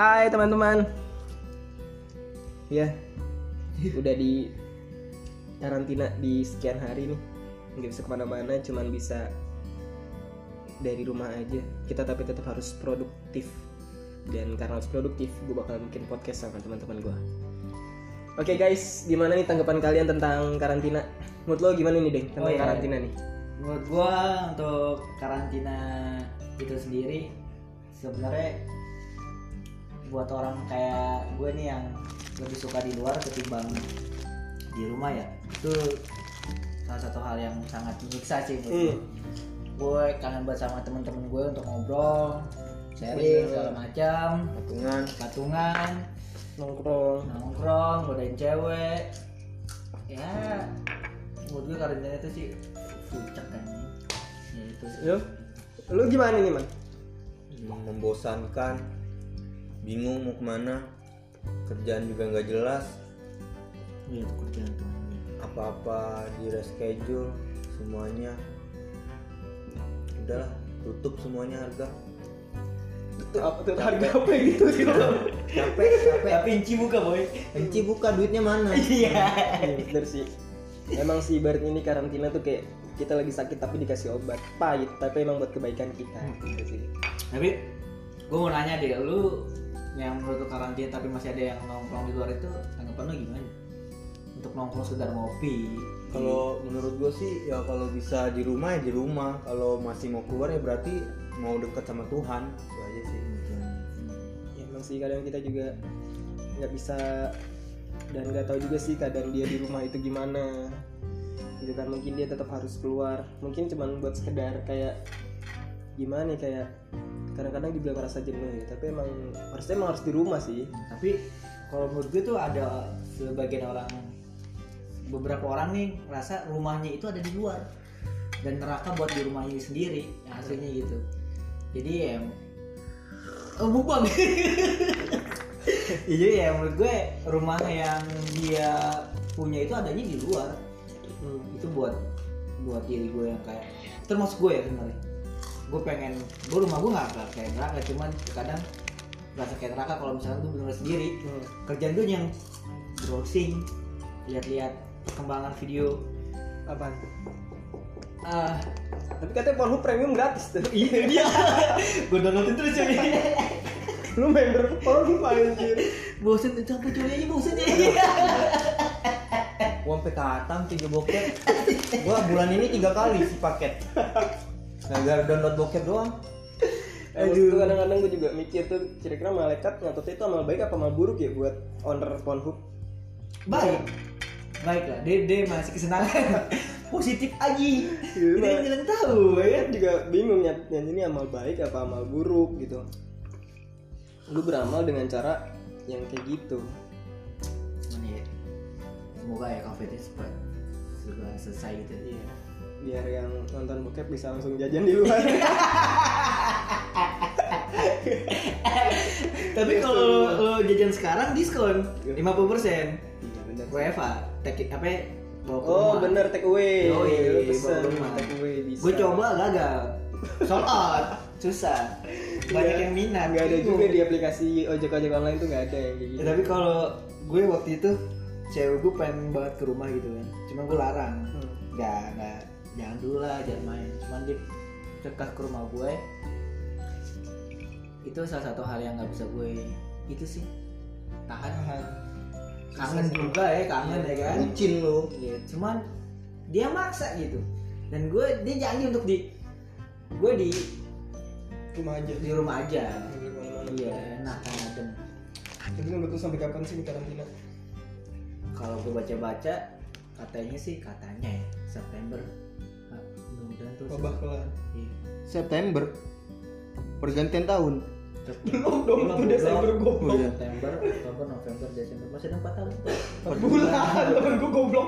Hai teman-teman. Ya, udah di karantina di sekian hari nih, nggak bisa ke mana-mana, cuman bisa dari rumah aja. Kita tapi tetap harus produktif. Dan karena harus produktif, gue bakal bikin podcast sama teman-teman gue. Oke guys, gimana nih tanggapan kalian tentang karantina? Menurut lo gimana nih deh tentang Oh, iya. karantina nih? Menurut gua untuk karantina itu sendiri sebenarnya buat orang kayak gue nih yang lebih suka di luar ketimbang di rumah ya itu salah satu hal yang sangat menyiksa sih gue. Hmm. gue kangen banget sama temen-temen gue untuk ngobrol sharing Bener. segala macam patungan patungan Nongkrong. nongkrong godain cewek ya menurut gue karantina itu sih puncak kan ya itu sih Yo, lu gimana nih man? membosankan bingung mau ke mana. Kerjaan juga nggak jelas. Iya itu kerjaan tuh. apa-apa di reschedule semuanya. Udahlah tutup semuanya harga. Apa tuh? Harga apa gitu sih? capek capek. Tapi inci buka boy. Enci buka duitnya mana? Iya. Iya bener sih. Emang sih ibarat ini karantina tuh kayak kita lagi sakit tapi dikasih obat. Pahit tapi emang buat kebaikan kita. Gitu sih. Tapi gue mau nanya deh, lu yang menurut karantina tapi masih ada yang nongkrong di luar itu tanggapan lu gimana? Untuk nongkrong sekedar ngopi. kalau menurut gue sih ya kalau bisa di rumah ya di rumah. Kalau masih mau keluar ya berarti mau dekat sama Tuhan. Itu aja sih. Ya, emang sih kadang kita juga nggak bisa dan nggak tahu juga sih keadaan dia di rumah itu gimana. Gitu kan mungkin dia tetap harus keluar. Mungkin cuman buat sekedar kayak gimana nih kayak kadang-kadang juga ngerasa jenuh ya tapi emang harusnya emang harus di rumah sih. Tapi kalau menurut gue tuh ada sebagian orang beberapa orang nih ngerasa rumahnya itu ada di luar dan neraka buat di rumahnya sendiri yang hasilnya gitu. Jadi ya oh, bubang jadi ya menurut gue rumah yang dia punya itu adanya di luar. Hmm. itu buat buat diri gue yang kayak termasuk gue ya sebenarnya gue pengen gue rumah gue nggak nggak kayak neraka cuman kadang berasa kayak neraka kalau misalnya gue bener sendiri. Hmm. kerjaan gue yang browsing lihat-lihat perkembangan video. Apaan? Ah. Tapi katanya Pornhub premium gratis tuh. Iya dia gue downloadin terus ya lu member Pornhub anjir. Bosen sampai curi aja bosen ya? Gua sampai tiga bokep gua bulan ini tiga kali sih paket gara-gara download bokep doang Aduh. Itu kadang-kadang gue juga mikir tuh kira-kira malaikat ngatutnya itu amal baik apa amal buruk ya buat owner Pornhub baik baik lah dia, dia masih kesenangan positif aja Iya, kita yang jalan tahu ya Gue juga bingung ya, yang ini amal baik apa amal buruk gitu. Lu beramal dengan cara yang kayak gitu. Cuman ya, semoga ya covid cepat selesai gitu Iya. Biar yang nonton bokep bisa langsung jajan di luar. tapi kalau lo, lo jajan sekarang diskon 50% iya bener. WFA take it- apa ya, Oh rumah. bener take away. Pesen ke rumah. take away bisa. gue coba gagal sold out susah banyak Iya. yang minat Nggak ada juga di aplikasi ojek-ojek online tuh nggak ada yang gitu. Ya, tapi kalau gue waktu itu cewek gue pengen banget ke rumah gitu kan cuma gue larang Hmm. nggak nggak jangan dulu lah jangan main. Cuman dia cekah ke rumah gue. Itu salah satu hal yang nggak bisa gue itu sih. Tahan. Tahan. kangen juga ya kangen ya kan? Bucin lu. Iya, cuman dia maksa gitu. Dan gue dia janji untuk di gue di Rumah aja. di rumah aja. Iya enak kan adem Tapi menurut lu sampai kapan sih karantina? kalau gue baca-baca katanya sih katanya ya September tuh Wabah kelar. Iya. September pergantian tahun Belum dong, itu Desember goblok. September, Oktober, November, Desember masih ada 4 tahun. Empat bulan, temen gue goblok.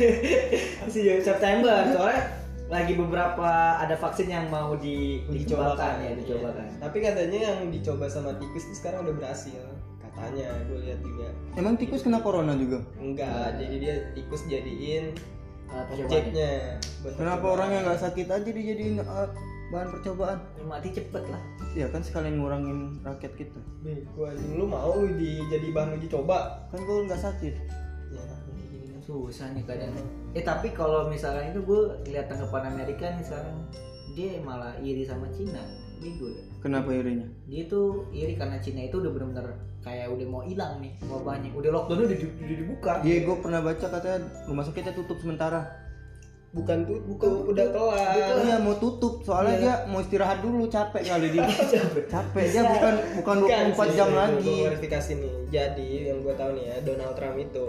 Masih jauh September, soalnya lagi beberapa ada vaksin yang mau di dikembangkan ya, dicobakan. Tapi katanya yang dicoba sama tikus itu sekarang udah berhasil. Katanya, gue lihat juga. emang tikus kena corona juga Enggak, jadi dia tikus jadiin Percobaan. objeknya. buat kenapa orang yang nggak sakit aja dijadiin uh, bahan percobaan Ya, mati cepet lah ya kan sekalian ngurangin rakyat kita Bego anjing lu mau di jadi bahan uji coba. kan gue nggak sakit Ya, gini. susah nih keadaan eh tapi kalau misalkan itu gue lihat tanggapan Amerika nih sekarang dia malah iri sama Cina bego ya kenapa irinya dia tuh iri karena Cina itu udah bener-bener kayak udah mau hilang nih wabahnya udah lockdown udah, di- udah dibuka Iya, gue pernah baca katanya rumah sakitnya tutup sementara. Bukan tuh, Bukan udah kelar. Iya, mau tutup soalnya Iya. dia mau istirahat dulu, capek kali dia. capek dia bukan bukan 24 sih, jam gua- lagi. gua klarifikasi nih. Jadi yang gue tahu nih ya, Donald Trump itu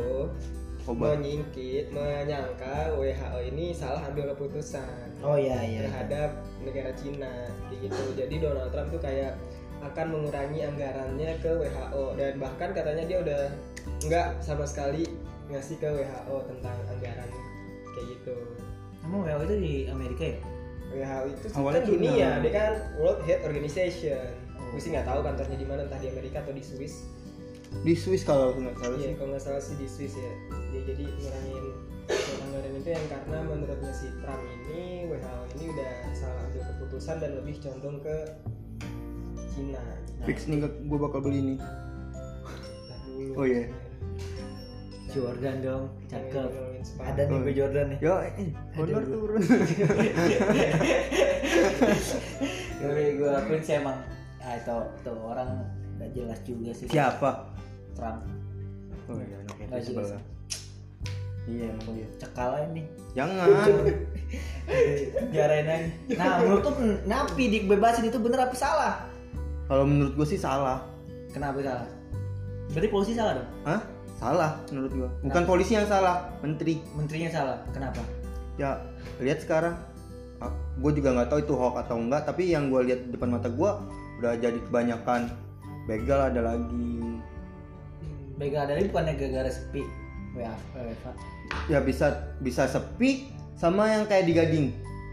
Obat. menyingkit, menyangka WHO ini salah ambil keputusan oh iya iya terhadap negara Cina gitu. Jadi Donald Trump tuh kayak akan mengurangi anggarannya ke WHO dan bahkan katanya dia udah nggak sama sekali ngasih ke WHO tentang anggaran kayak gitu. emang WHO itu di Amerika ya WHO itu Awalnya kan dunia, Cina. dia kan World Health Organization. Oh. Gue sih nggak tahu kantornya di mana, entah di Amerika atau di Swiss. Di Swiss kalau nggak salah Iya, sih. kalau nggak salah sih di Swiss ya. Dia jadi ngurangin anggaran itu yang karena menurutnya si Trump ini WHO ini udah salah ambil keputusan dan lebih condong ke Cina. Fix nih gue bakal beli ini. Oh, iya. Jordan dong cakep sepatu. ada nih Oh. gue Jordan nih Yo, eh, honor Aduh. turun. tapi gue akuin sih emang ah, itu tuh orang gak jelas juga sih Siapa? Trump Oh iya, anaknya jelas. sebelah. Iya emang dia. cekal aja nih Jangan. Jarain aja nah menurut tuh napi dibebasin itu bener apa salah Kalau menurut gue sih salah. kenapa salah berarti polisi salah dong Hah? Salah menurut gue. Bukan polisi yang salah, menteri. menterinya salah kenapa Ya, lihat sekarang. Gue juga nggak tahu itu hoax atau enggak, tapi yang gue lihat di depan mata gue udah jadi kebanyakan begal ada lagi. begal dari bukannya gara-gara sepi WFA Ya bisa bisa sepi sama yang kayak di Gading.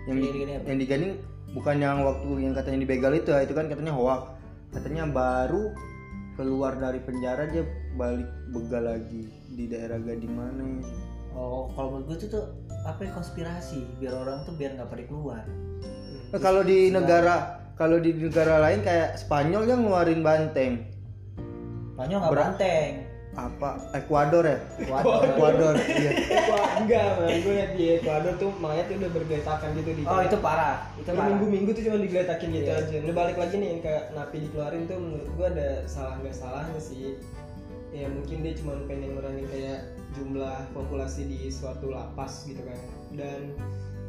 Yang di, Yang di Gading apa? yang di Gading bukan yang waktu yang katanya dibegal itu ya, itu kan katanya hoax. Katanya baru keluar dari penjara dia balik begal lagi di daerah Gading mana. oh kalau menurut gue tuh tuh apa ya, konspirasi? Biar orang tuh biar nggak pada keluar. Nah, kalau di negara kalau di negara lain kayak Spanyol yang ngeluarin banteng. Spanyol nggak banteng apa Ekuador ya Waduh. Ekuador iya enggak, man. gue liat di Ecuador tuh mayatnya udah bergeletakan gitu di oh itu parah itu parah minggu-minggu tuh cuma digeletakin gitu Iya. aja. Lu balik lagi nih yang ke napi dikeluarin tuh menurut gua ada salah nggak salahnya sih. Ya mungkin dia cuma pengen ngurangin kayak jumlah populasi di suatu lapas gitu kan. Dan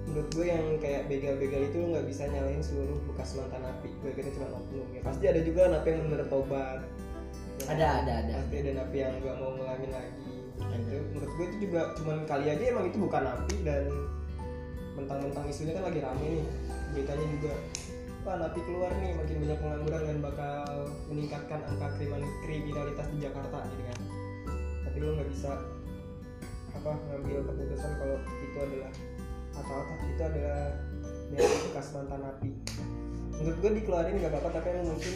menurut gue yang kayak begal-begal itu nggak bisa nyalain seluruh bekas mantan napi. Gue kira cuma oknum ya. Pasti ada juga napi yang bener tobat. Ada, ada, ada. Pasti ada napi yang nggak mau ngulangin lagi. Itu menurut gue itu juga cuman kali aja emang itu bukan napi dan mentang-mentang isunya kan lagi rame nih beritanya juga Wah napi keluar nih makin banyak pengangguran dan bakal meningkatkan angka krimin- kriminalitas di Jakarta gitu kan tapi lo nggak bisa apa ngambil keputusan kalau itu adalah atau apa itu adalah dari bekas mantan napi menurut gue dikeluarin nggak apa-apa tapi emang mungkin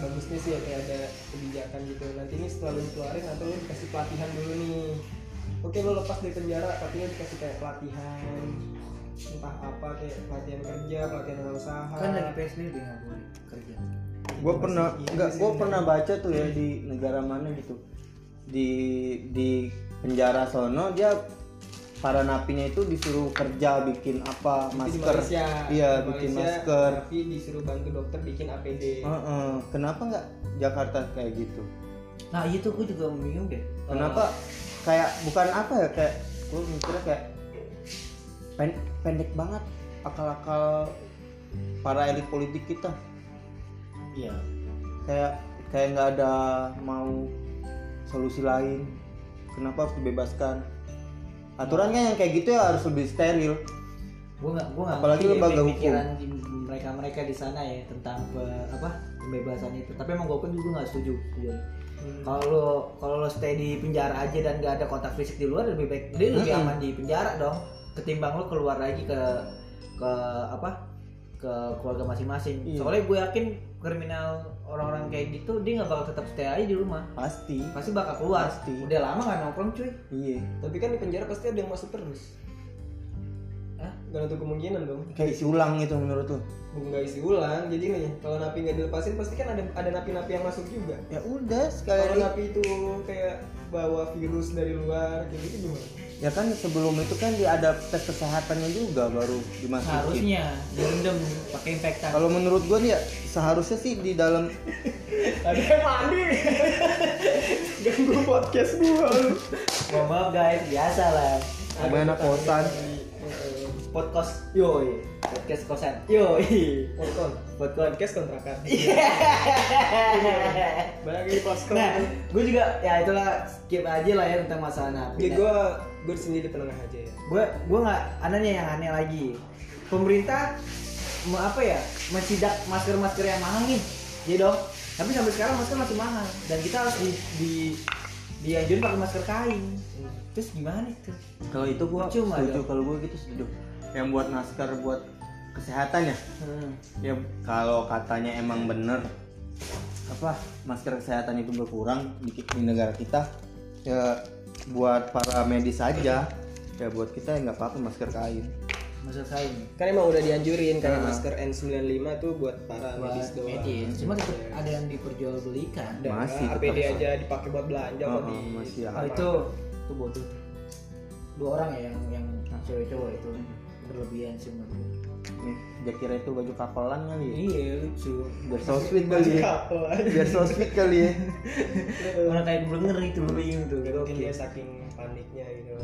bagusnya sih ya kayak ada kebijakan gitu. Nanti ini setelah lo dikeluarin atau lo dikasih pelatihan dulu nih. Oke lo lepas dari penjara tapi lo dikasih kayak pelatihan entah apa kayak pelatihan kerja pelatihan usaha. Kan lagi PSBB nggak boleh kerja. Gue pernah Iya enggak sih, gue bener. pernah baca tuh ya di negara mana gitu. Di di penjara sono dia para napinya itu disuruh kerja bikin apa Itu di masker. Malaysia. iya Di bikin Malaysia, masker. tapi disuruh bantu dokter bikin APD Heeh. kenapa nggak Jakarta kayak gitu? Nah itu gue juga bingung deh. Kenapa kayak bukan apa ya kayak gue mikirnya kayak pen- pendek banget akal-akal para elit politik kita. Iya. Kayak kayak nggak ada mau solusi lain. Kenapa harus dibebaskan aturan kan yang kayak gitu ya harus lebih steril gue nggak gue nggak Apalagi ngerti lembaga hukum. mereka mereka di sana ya tentang pe- apa pembebasan itu tapi emang gue pun juga nggak setuju sejujurnya. Hmm. kalau lo kalau lo stay di penjara aja dan gak ada kontak fisik di luar lebih baik dia lebih Mm-mm. aman di penjara dong ketimbang lo keluar lagi ke ke apa ke keluarga masing-masing Iya. soalnya gue yakin kriminal orang-orang kayak gitu dia nggak bakal tetap stay aja di rumah. Pasti. Pasti bakal keluar. Pasti. udah lama nggak nongkrong cuy. Iya. Tapi kan di penjara pasti ada yang masuk terus. Hah? nggak nutup kemungkinan dong. Kayak isi ulang gitu menurut lo nggak isi ulang jadi nih kalau napi nggak dilepasin pasti kan ada ada napi-napi yang masuk juga. Ya udah kalau sekali napi itu kayak bawa virus dari luar kayak gitu gimana ya kan sebelum itu kan dia ada tes kesehatannya juga baru dimasukin Harusnya direndam pakai infektan. kalau menurut gua nih ya seharusnya sih di dalam ada yang mandi ganggu podcast Mohon maaf guys, biasa lah. Sama anak kosan. Podcast, yoi. Podcast kosan, yoi. Podcast. Podcast. podcast kontrakan bagi posko Nah, gue juga ya itulah skip aja lah ya tentang masalah napi. Jadi gue gue di sini di tengah aja ya. gue gue nggak anehnya yang aneh lagi. Pemerintah mau apa ya mensidak masker masker yang mahal nih. Iya dong. Tapi sampai sekarang masker masih mahal. Dan kita harus di di dianjurin pakai masker kain. Terus gimana itu? Kalau itu gua Cuma setuju kalau gua gitu setuju yang buat masker buat kesehatan ya hmm. ya kalau katanya emang bener apa masker kesehatan itu berkurang di, di negara kita ya buat para medis saja ya buat kita ya nggak apa-apa masker kain masker kain Kan emang udah dianjurin kayak Nah. masker N95 tuh buat para buat medis doang. medis cuma tetap ada yang diperjualbelikan Dan Masih APD aja dipakai buat belanja kok Oh, di masih oh, ada. itu itu bodoh tuh. dua orang ya yang yang cewek cowok itu berlebihan sih menurut nih dia kira itu baju kapelan kali ya. Iya lucu. Biar so sweet kali ya. biar so sweet kali ya. Orang kayak blenger itu bingung tuh Mungkin Oke. dia saking paniknya gitu.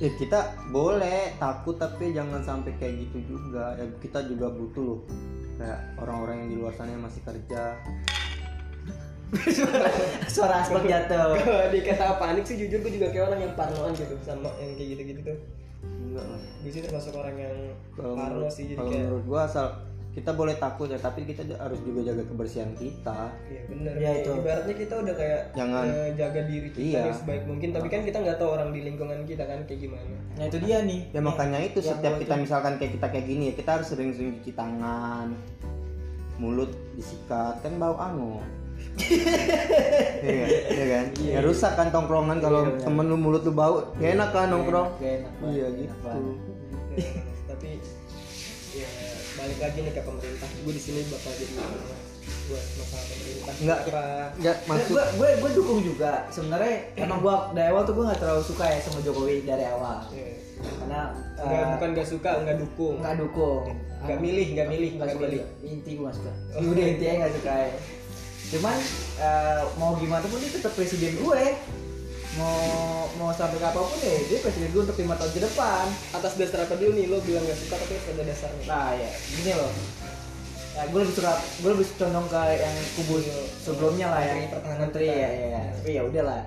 ya kita boleh takut tapi jangan sampai kayak gitu juga. Ya kita juga butuh loh. Kayak orang-orang yang di luar sana yang masih kerja. Suara aspal jatuh. Kalau dikata panik sih jujur gue juga kayak orang yang parnoan gitu sama yang kayak gitu-gitu. tuh. Enggak lah Gue sih termasuk orang yang kalau parno menurut, sih jadi kalau kayak menurut gua asal kita boleh takut ya tapi kita harus juga jaga kebersihan kita Iya bener. Ya, itu. Ibaratnya kita udah kayak Jangan. eh, jaga diri kita Iya. sebaik mungkin. Tapi kan kita nggak tahu orang di lingkungan kita kan kayak gimana. nah itu dia nih ya makanya itu yang setiap kita tuh- misalkan kayak kita kayak gini ya kita harus sering-sering cuci tangan mulut disikat kan bau ango Iya kan? Iya kan? Iya, ya rusak kan tongkrongan kalau Iya, temen lu mulut lu bau. Gak enak kan nongkrong? Gak enak iya gak enak gitu. banget. tapi ya balik lagi nih ke pemerintah. Gue di sini bakal jadi buat masalah pemerintah. Nggak. Apa nggak masuk gue gue gue dukung juga. Sebenarnya emang gue dari awal tuh gue nggak terlalu suka ya sama Jokowi dari awal. Ya, karena nggak eh, bukan gak suka nggak dukung. nggak dukung. Nggak milih, nggak milih, nggak nggak suka milih. inti gue nggak suka. Oh. udah intinya nggak suka ya cuman eh, mau gimana pun dia tetap presiden gue mau mau sampai ke apa pun ya dia presiden gue untuk lima tahun ke depan atas dasar apa dulu nih lo bilang gak suka tapi ada dasarnya Nah ya, gini loh. Ya, gue lebih suka, gue lebih condong ke yang kubu sebelumnya lah ya. Menteri ya, ya, ya. Tapi ya udahlah.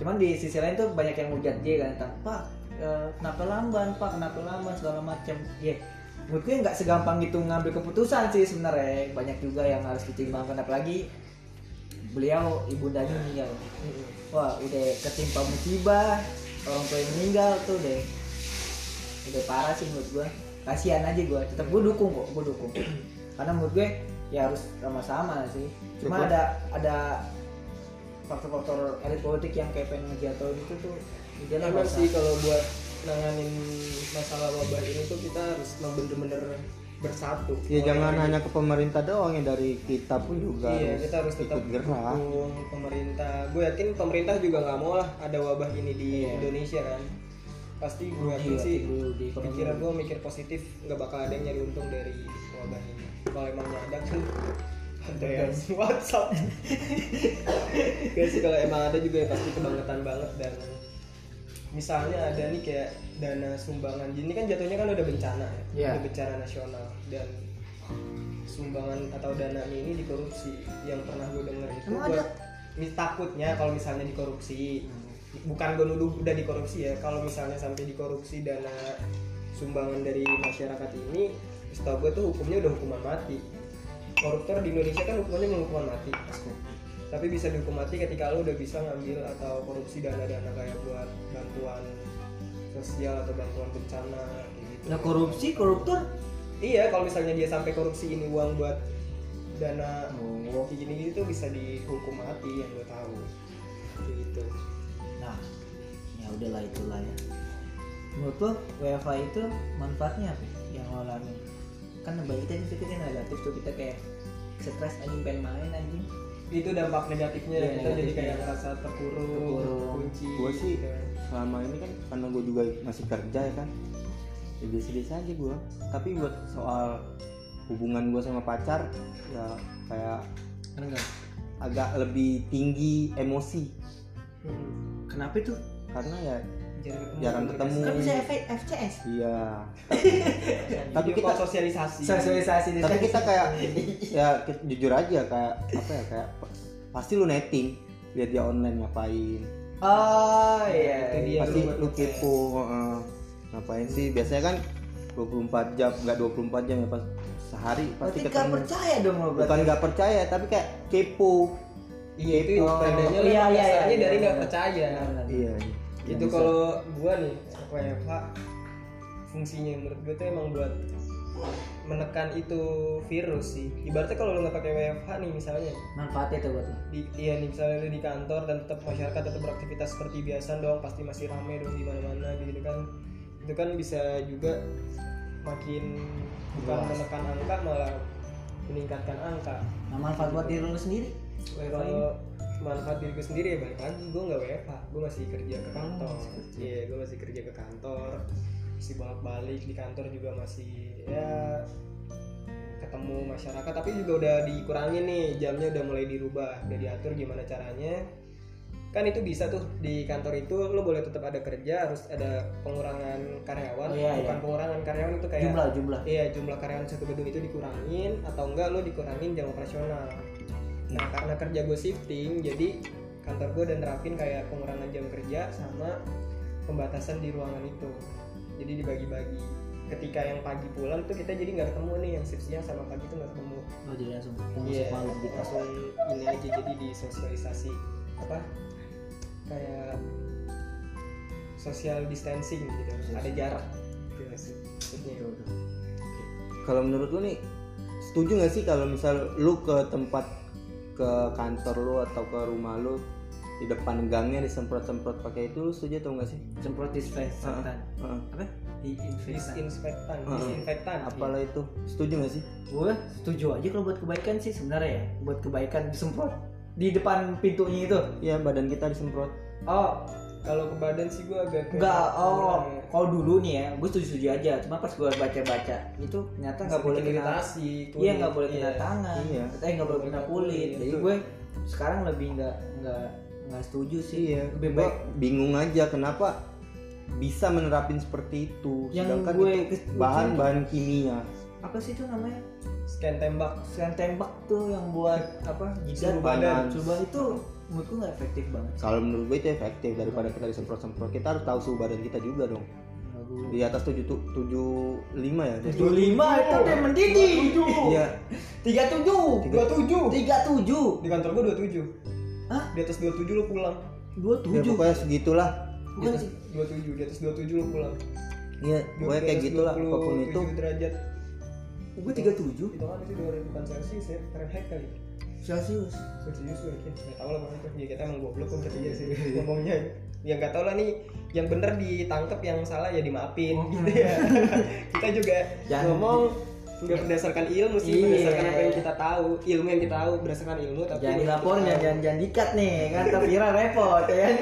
Cuman di sisi lain tuh banyak yang hujat dia kan tentang Pak, eh, kenapa lamban Pak, kenapa lamban segala macam. Ya, menurut gue nggak segampang gitu ngambil keputusan sih sebenarnya. Banyak juga yang harus ditimbangkan apalagi beliau ibundanya meninggal. Wah, udah ketimpa musibah, orang tua yang meninggal tuh deh udah parah sih menurut gue kasihan aja gue tetap gue dukung kok gue dukung. Karena menurut gue ya harus sama-sama sih. Cuma Cukup. ada ada faktor-faktor elit politik yang kayak pengen ngejatuhin itu tuh emang sih kalau buat nanganin masalah wabah ini tuh kita harus bener-bener bersatu. Ya jangan dari- hanya ke pemerintah doang ya dari kita pun juga iya kita harus tetap ikut gerak. pemerintah. Gue yakin pemerintah juga nggak mau lah ada wabah ini di Iya. Indonesia kan? Pasti gue yakin Iya, sih. pikiran gue mikir positif nggak bakal ada yang nyari untung dari wabah ini. Kalau emang ada kan ada yang WhatsApp. Gak sih kalau emang ada juga ya pasti kebangetan banget dan misalnya ada nih kayak dana sumbangan ini kan jatuhnya kan udah bencana ya Iya. udah bencana nasional. Dan sumbangan atau dana ini dikorupsi. Yang pernah gue denger itu Emang buat mis- takutnya kalau misalnya dikorupsi bukan gue nuduh udah dikorupsi ya kalau misalnya sampai dikorupsi dana sumbangan dari masyarakat ini setahu gue tuh hukumnya udah hukuman mati. Koruptor di Indonesia kan hukumannya hukuman mati tapi bisa dihukum mati ketika lo udah bisa ngambil atau korupsi dana-dana kayak buat bantuan sosial atau bantuan bencana gitu. nah korupsi koruptor Iya, kalau misalnya dia sampai korupsi ini uang buat dana oh kayak gini gitu bisa dihukum mati yang gue tahu. Gitu. nah ya udahlah itulah ya menurut lo WFH itu manfaatnya apa yang lo alami kan bagi kita itu kan negatif tuh kita kayak stres anjing pengen main anjing itu dampak negatifnya Iya, kita jadi kayak ngerasa terkurung, Terkurung. kunci Gua sih- gitu. selama ini kan karena gue juga masih kerja ya kan. Ya biasa-biasa aja gue tapi buat soal hubungan gue sama pacar ya kayak enggak agak lebih tinggi emosi. Hmm. kenapa itu? Karena ya jarang ketemu, Jarang ketemu. kan bisa F- FCS iya. Tapi kita sosialisasi. Sosialisasi tapi kita kayak ya kita, jujur aja kayak apa ya kayak pasti lu netting lihat dia online ngapain. Oh iya Itu dia. pasti lu kepo heeh. ngapain sih? Biasanya kan 24 jam nggak 24 jam ya pas sehari pasti berarti ketemu percaya dong lo bukan nggak percaya tapi kayak kepo. Iya itu Oh, tandanya iya, iya, iya, iya, dari iya. nggak percaya. Iya itu kalau gua nih WFH fungsinya menurut gua tuh emang buat menekan itu virus sih. Ibaratnya kalau lu nggak pakai WFH nih misalnya. Manfaatnya tuh buat di iya nih misalnya lu di kantor dan tetap masyarakat tetap beraktivitas seperti biasa dong pasti masih rame dong di mana-mana gitu kan. Itu kan bisa juga makin bukan Luas. menekan angka malah meningkatkan angka. Nah manfaat buat diri lo sendiri? WFH ini? kalau manfaat diriku sendiri ya balik lagi gue nggak WFH gue masih kerja ke kantor. masih kerja. iya gue masih kerja ke kantor masih bolak balik di kantor juga masih ya ketemu masyarakat tapi juga udah dikurangin nih jamnya udah mulai dirubah udah diatur gimana caranya kan itu bisa tuh di kantor itu lo boleh tetap ada kerja harus ada pengurangan karyawan Oh, iya, bukan iya. pengurangan karyawan itu kayak jumlah jumlah Iya jumlah karyawan satu gedung itu dikurangin atau enggak lo dikurangin jam operasional. Nah karena kerja gue shifting jadi kantor gue dan nerapin kayak pengurangan jam kerja sama pembatasan di ruangan itu. Jadi dibagi-bagi. Ketika yang pagi pulang tuh kita jadi nggak ketemu nih yang shift siang sama pagi tuh nggak ketemu. oh jadi langsung Iya. pengusuk malam gitu Langsung ini aja jadi di sosialisasi apa kayak social distancing gitu. Ada jarak. Gitu sih. kalau menurut lu nih setuju nggak sih kalau misal lu ke tempat ke kantor lu atau ke rumah lu di depan gangnya disemprot-semprot pakai itu lu setuju atau enggak sih? semprot disinfektan Heeh. apa disinfektan Disinfektan, Heeh. disinfektan. Apalah itu? Setuju nggak sih? gue setuju aja kalau buat kebaikan sih sebenarnya ya buat kebaikan disemprot di depan pintunya itu Iya, badan kita disemprot. oh Kalau ke badan sih gue agak ke enggak oh kurang ya. kalau dulu nih ya gue setuju setuju aja cuma pas gue baca baca itu ternyata nggak Bisa boleh kena iritasi, iya nggak boleh kena Iya. tangan Iya. eh nggak boleh kena kulit jadi gue sekarang lebih nggak nggak nggak setuju sih Iya, lebih gua baik bingung aja kenapa bisa menerapin seperti itu Yang sedangkan gue itu bahan-bahan kimia. apa sih itu namanya Scan tembak. Sekarang tembak tuh yang buat apa jidat badan. badan itu menurutku nggak efektif banget Kalau menurut gue itu efektif daripada kita disemprot-semprot. Kita harus tahu suhu badan kita juga dong. Di atas 7 tu- 75 ya. Tujuh lima itu udah mendidih Iya. tiga tujuh Dua tujuh. tiga tujuh Di kantor gue dua tujuh. Hah? Di atas dua tujuh lo pulang. dua Ya tujuh pokoknya segitulah. Bukan sih dua tujuh, di atas dua tujuh lo pulang. Iya, pokoknya kayak gitulah apa pun itu. derajat. gue tiga tujuh Itu kan itu dua bukan Celsius ya, Fahrenheit kali. celcius Celsius gue yakin. Nggak tahu lah itu. Ya kita emang goblok kok bertiga sih ngomongnya. Ya nggak tahu lah nih yang bener ditangkep yang salah ya dimaafin Oh. gitu ya. kita juga ngomong nggak berdasarkan ilmu sih, Iya. berdasarkan apa yang kita tahu, ilmu yang kita tahu berdasarkan ilmu tapi jangan kita jangan jangan dikat nih kan tapi repot ya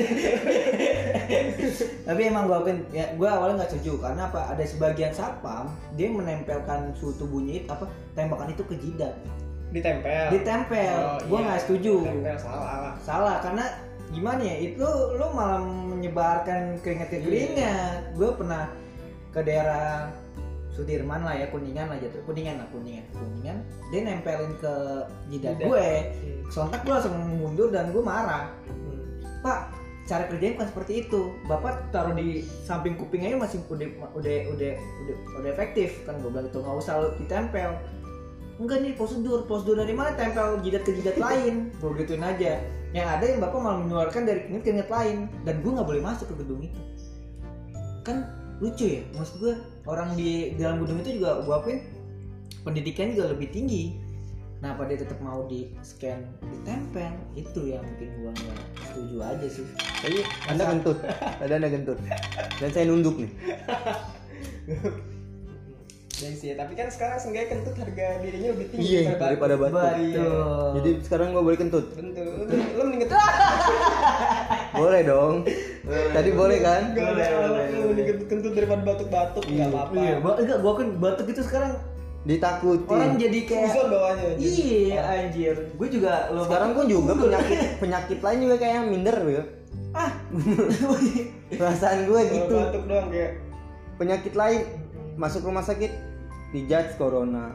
tapi emang gue akuin ya gue awalnya nggak setuju karena apa ada sebagian satpam dia menempelkan suhu tubuhnya itu apa tembakan itu ke jidat ditempel. ditempel Oh, gue iya. nggak setuju Ditempel salah. salah karena gimana ya itu lo malah menyebarkan keringat ke Iya. keringat gue pernah ke daerah Sudirman lah ya kuningan lah jatuh. Kuningan lah kuningan. Kuningan dia nempelin ke jidat Jidat. gue. Hmm. sontak gue langsung mundur dan gue marah. Hmm. pak cara kerjanya bukan seperti itu. Bapak taruh di samping kuping aja masih udah udah udah udah, udah efektif. Kan gue bilang itu nggak usah ditempel. Enggak nih prosedur. Prosedur dari mana tempel jidat ke jidat lain? Gue gituin aja. Yang ada yang bapak malah mengeluarkan dari keringat keringat lain. Dan gue nggak boleh masuk ke gedung itu. Kan lucu ya maksud gue orang di dalam gedung itu juga gue akuin pendidikan juga lebih tinggi. Kenapa dia tetap mau di scan ditempel? Itu yang bikin gua nggak setuju aja sih. Tapi anda kentut, ada anda kentut, dan saya nunduk nih. Ya sih, tapi kan sekarang seenggaknya kentut harga dirinya lebih tinggi Iya, daripada batu. Betul. Jadi sekarang gua boleh kentut. Bentuk, lu, lu mending kentut. Boleh dong. Tadi boleh kan? Gak Boleh, ada, boleh, mending kentut, daripada batuk-batuk, nggak apa-apa. iya ba- enggak gua kan batuk itu sekarang Ditakuti. orang jadi kayak Suzon bawahnya. iya anjir gue juga lo Sekarang pun juga penyakit penyakit lain juga kayak minder ya. ah Perasaan gue gitu. batuk doang kayak Penyakit lain masuk rumah sakit dijudge corona.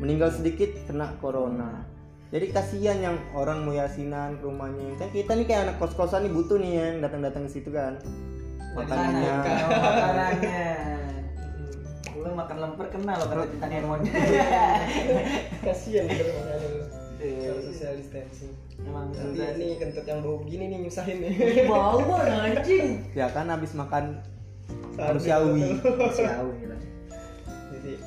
Meninggal sedikit kena corona. Jadi kasihan yang orang mau yasinan ke rumahnya. Kan kita nih kayak anak kos-kosan nih butuh nih yang datang-datang ke situ kan. Makanannya. Makanan- makanannya lu makan lemper kena lo kata Titan Hermon kasihan gitu. Kalau social distancing. emang Nanti ini kentut yang bau begini nih nyusahin nih. bau banget anjing Ya kan habis makan manusiawi. gitu Jadi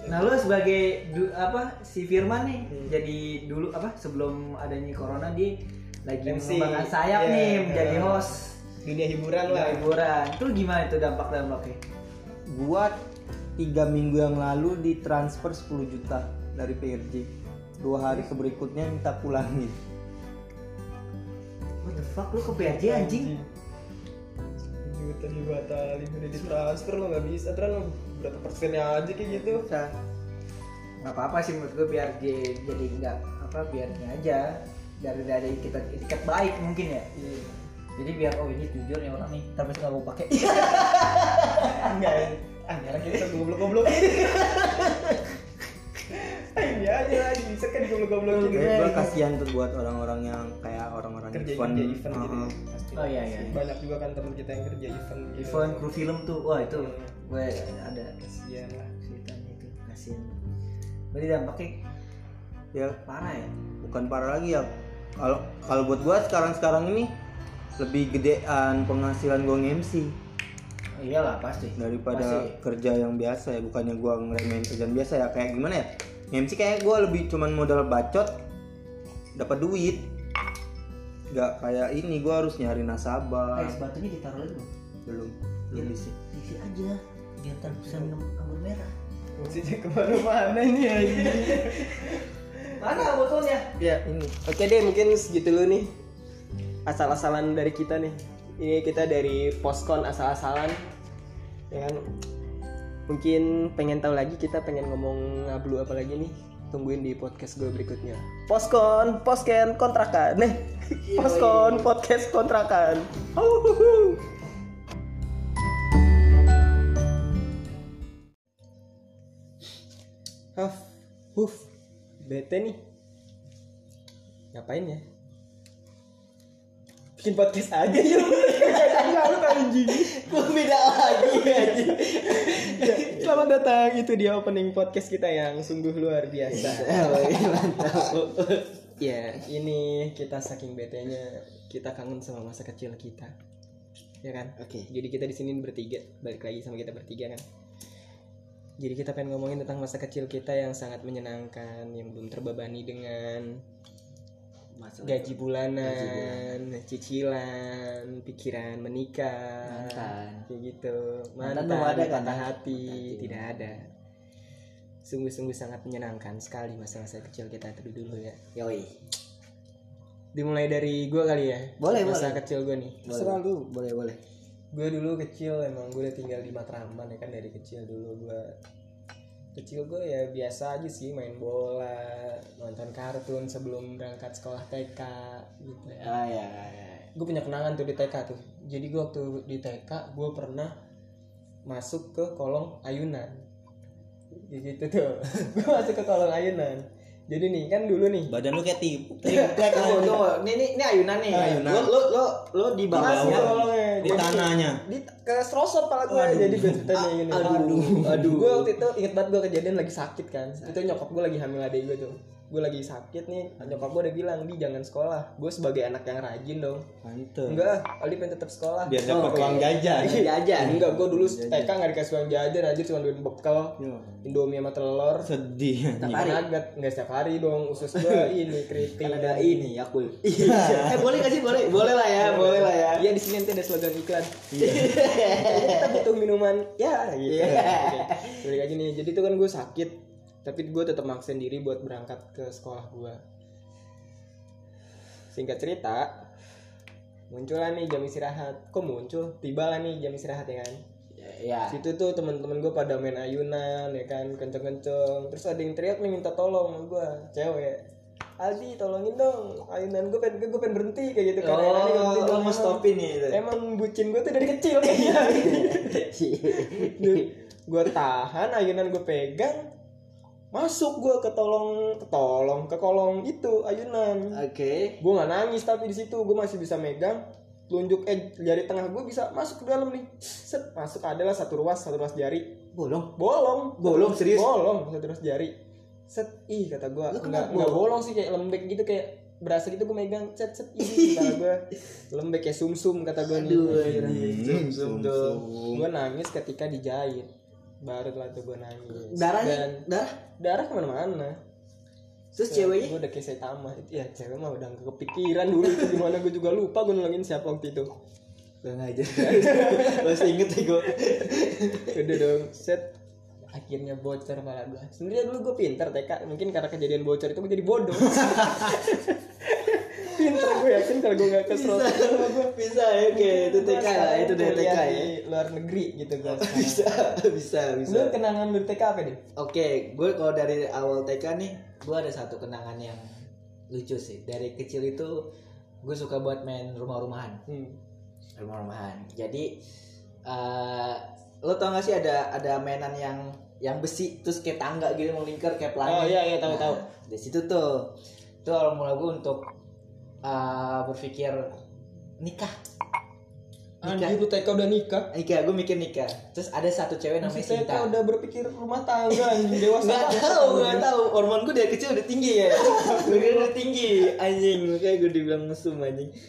Nah lu sebagai du- apa si Firman nih Hmm. jadi dulu apa sebelum adanya corona dia lagi MC. mengembangkan sayap Iya, nih menjadi iya. host dunia hiburan lah. hiburan. Itu gimana itu dampak dampaknya? Buat tiga minggu yang lalu ditransfer 10 juta dari PRJ. Dua hari berikutnya minta pulangin. What the fuck lu ke PRJ anjing? Juta dibatalin udah ditransfer lo nggak bisa terus berapa persennya aja kayak gitu. Bisa. Gak apa-apa sih menurut gue biar dia jadi nggak apa biarnya aja dari dari kita etiket baik mungkin ya. Iya. Jadi biar oh ini jujur nih orang nih tapi nggak mau pakai. Enggak ya. Ah, nyala kita goblok-goblok. Ah, Ini aja lagi bisa kan goblok-goblokin. Gue gue kasihan tuh buat orang-orang yang kayak orang-orang kerja event. kerja event gitu ya. Pasti. Oh, iya, iya. Banyak juga kan teman kita yang kerja event. gitu. Event kru film tuh, wah itu gue ada lah. ceritanya itu kasihan. Berarti dampaknya Ya parah ya. bukan parah lagi ya. Kalau kalau buat gua sekarang-sekarang ini lebih gedean penghasilan gua nge-MC iyalah pasti. daripada Pasti. kerja yang biasa ya bukannya gua ngeremehin kerjaan biasa ya kayak gimana ya MC kayak gua lebih cuman modal bacot dapat duit nggak kayak ini gua harus nyari nasabah Es batunya ditaruh lagi belum? belum belum diisi Isi aja tak bisa minum anggur merah. Fungsinya ke mana-mana ini ya. Mana botolnya? Ya, ini. Oke deh, mungkin segitu dulu nih. Asal-asalan dari kita nih. Ini kita dari Poskon asal-asalan. Ya kan? Mungkin pengen tahu lagi kita pengen ngomong ngablu apa lagi nih. Tungguin di podcast gue berikutnya. Poskon, Posken kontrakan. Nih. Poskon podcast kontrakan. Huhuhu. Haf, huf, bete nih. Ngapain ya? Bikin podcast aja ya. Anjing. Kok beda lagi anjing. Ya, Selamat datang, itu dia opening podcast kita yang sungguh luar biasa. ya, ini kita saking betenya kita kangen sama masa kecil kita. Ya kan? Oke. Jadi kita di sini bertiga, balik lagi sama kita bertiga kan. Jadi kita pengen ngomongin tentang masa kecil kita yang sangat menyenangkan, yang belum terbebani dengan gaji bulanan, cicilan, pikiran menikah, Mantan. kayak gitu. Mantan Mantan, ada kan, patah ya? hati, hati. tidak ada. Sungguh-sungguh sangat menyenangkan sekali masa-masa kecil kita itu dulu ya. Yoi. Dimulai dari gue kali ya. Boleh, masa boleh. kecil gue nih. Terserah lu, boleh boleh. Gue dulu kecil emang gue udah tinggal di Matraman ya kan dari kecil dulu gue kecil gue ya biasa aja sih main bola nonton kartun sebelum berangkat sekolah TK gitu ya Ah ya. ya. gue punya kenangan tuh di TK tuh jadi gue waktu di TK gue pernah masuk ke kolong ayunan gitu tuh gue masuk ke kolong ayunan jadi nih kan dulu nih. Badan lu kayak tip Tunggu, tunggu. Ini, ini, ini ayunan nih. Ayunan. Lo, lo, lo, lo di ke kolongnya di tanahnya. di ke serosot pala gue jadi gue ceritain gini. Aduh. aduh. Gue waktu itu inget banget gue kejadian lagi sakit kan. Itu nyokap gue lagi hamil adik gue tuh gue lagi sakit nih. Nyokap gue udah bilang di jangan sekolah. Gue sebagai anak yang rajin dong. Mantep. enggak Aldi pengen tetap sekolah. Biar Oh, dapat oke. uang jajan. jajan. Enggak gue dulu TK nggak dikasih uang jajan aja cuma duit bekal. Yo, Indomie sama telur. Sedih. Setiap hari. Nugget nggak setiap hari dong. Usus gue ini keriting kan ada ini Yakul eh boleh gak sih? Boleh. Boleh lah ya boleh. lah ya. Iya di sini nanti ada slogan iklan. kita butuh minuman. Ya gitu. Iya. Balik lagi nih. Jadi itu kan gue sakit, tapi gue tetap maksain diri buat berangkat ke sekolah gue. Singkat cerita, muncul lah nih jam istirahat. Kok muncul? Tiba lah nih jam istirahat ya kan. ya Situ tuh teman-teman gue pada main ayunan ya kan, kenceng-kenceng. Terus ada yang teriak nih minta tolong sama gue, cewek. Aldi tolongin dong ayunan gue pengen gue pengen berhenti kayak gitu kan Ayunannya nggak berhenti oh dong, mau stopin nih itu Emang bucin gue tuh dari kecil kayaknya. gue tahan, ayunan gue pegang, masuk gue ke tolong, ke tolong, ke kolong itu ayunan. oke Gue nggak nangis tapi di situ gue masih bisa megang, tunjuk eh jari tengah gue bisa masuk ke dalam nih. Set masuk adalah satu ruas, satu ruas jari. bolong Bolong, Bolong, serius? Bolong, satu ruas jari. Set, ih kata gue, nggak nggak bolong? sih kayak lembek gitu kayak berasa gitu gue megang set set ih kata gue lembek kayak sum sum kata gue nih aduh Anjir. anjing Hmm, zoom zoom dong gue nangis ketika dijahit baru lah tuh gue nangis. Darahnya? Dan darah? darah ke mana-mana. Terus ceweknya? Gue udah kayak Saitama ya cewek mah udah kepikiran dulu itu gimana. Gue juga lupa gue nulangin siapa waktu itu. Gak ngajar Masih inget ya gue udah dong set. Akhirnya bocor malah gue sebenarnya dulu gue pinter TK mungkin karena kejadian bocor itu gue jadi bodoh gue yakin kalau gue keserot sama gue Bisa ya oke Itu TK lah Itu dari TK ya. di luar negeri gitu gue Bisa Bisa Bisa. Lu kenangan lu TK apa deh Oke Gue kalau dari awal TK nih Gue ada satu kenangan yang Lucu sih. Dari kecil itu Gue suka buat main rumah-rumahan. Hmm. Rumah-rumahan. Jadi eh Lo tau gak sih ada ada mainan yang yang besi terus kayak tangga gitu melingkar kayak pelangi. Oh, iya, iya, tahu, Nah, tahu. Di situ tuh itu awal mula gue untuk eh, berpikir nikah. Nikah. Anjir lu TK udah nikah Nikah, gue mikir nikah. Terus ada satu cewek namanya Masih TK Sinta. udah berpikir rumah tangga anjing dewasa Gak tahu, gak tahu. Hormon gue dari kecil udah tinggi ya. gue udah tinggi, anjing. Makanya gue dibilang mesum anjing.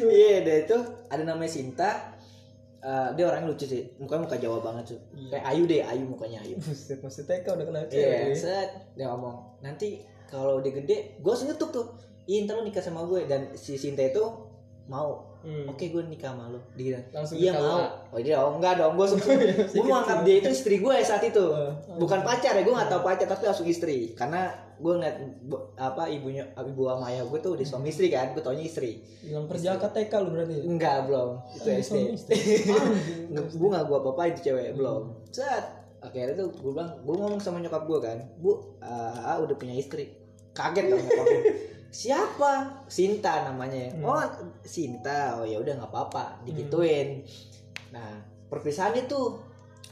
Iya, deh itu ada namanya Sinta. Eh, dia orangnya lucu sih. Mukanya muka Jawa banget tuh. Iya. Kayak Ayu deh, Ayu mukanya Ayu. Buset, masih TK udah kenal Iya, cewek set dia ngomong nanti kalau dia gede, gue harus ngetuk tuh. Iya, ntar lu nikah sama gue dan si Sinta itu mau. Hmm. Oke, gue nikah sama lu. Dia Langsung iya mau. lah. Oh dia oh enggak dong, gue gue mau anggap dia itu istri gue saat itu. Oh. Bukan pacar ya, gue nggak tahu pacar tapi langsung istri. Karena gue ngeliat apa ibunya ibu sama ayah gue tuh di suami istri kan, gue taunya istri. Bilang perjaka TK lu berarti ya? Enggak belum, itu SD. gue nggak gue apa itu cewek belum. Saat akhirnya tuh gue bilang, gue ngomong sama nyokap gue kan, bu, ah, ah, udah punya istri. Kaget dong nyokap gue. Siapa? Sinta namanya. Hmm. Oh, Sinta. Oh ya udah nggak apa-apa, digituin. Nah, perpisahan itu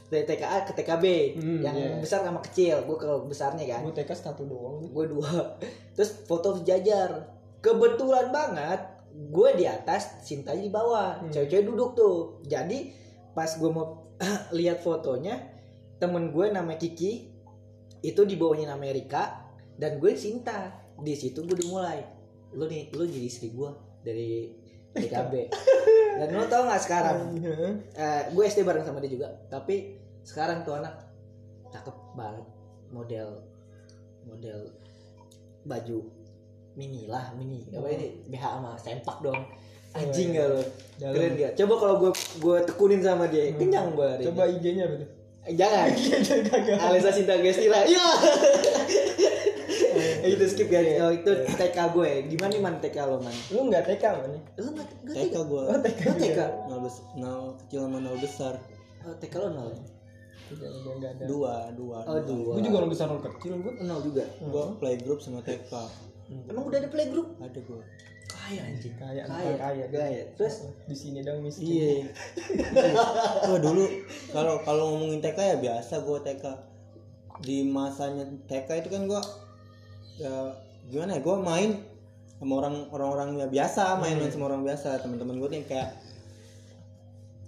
dari TKA ke TKB Hmm, yang iya. besar sama kecil gue ke besarnya kan Gue TK satu doang gue dua terus foto sejajar kebetulan banget gue di atas Sintanya di bawah Hmm. cewek-cewek duduk tuh jadi pas gue mau lihat fotonya temen gue namanya Kiki itu di bawahnya Amerika dan gue Sinta di situ gue dimulai lu nih lu jadi istri gue dari TKB dan lu tau nggak sekarang? Eh, gue SD bareng sama dia juga. Tapi sekarang tuh anak cakep banget. Model model baju mini lah mini. Apa Oh. ini BH sama sempak dong anjing gak lo keren gak coba kalau gue gue tekunin sama dia Hmm. kenyang gue hari Coba. IG-nya? Eh, jangan. Alisa Sinta Gestila iya. Itu skip guys oh, itu TK gue. Gimana nih man TK lo man? Lu nggak TK mana? lu nggak TK gua Oh TK. Lu TK nol, bes- nol kecil sama nol besar. Oh TK lo nol ada. dua dua oh dua. Gue juga nol besar nol kecil gue. nol juga? Gua playgroup sama TK emang udah ada playgroup? Ada gua kaya anjing. Kaya, kaya. kaya, kaya. Terus? Di sini dong miskin. iya. Gua dulu kalau kalau ngomongin TK ya biasa gua TK di masanya TK itu kan gua ya gimana ya gua main sama orang orang-orang ya biasa main main sama orang biasa. Teman-teman gua nih kayak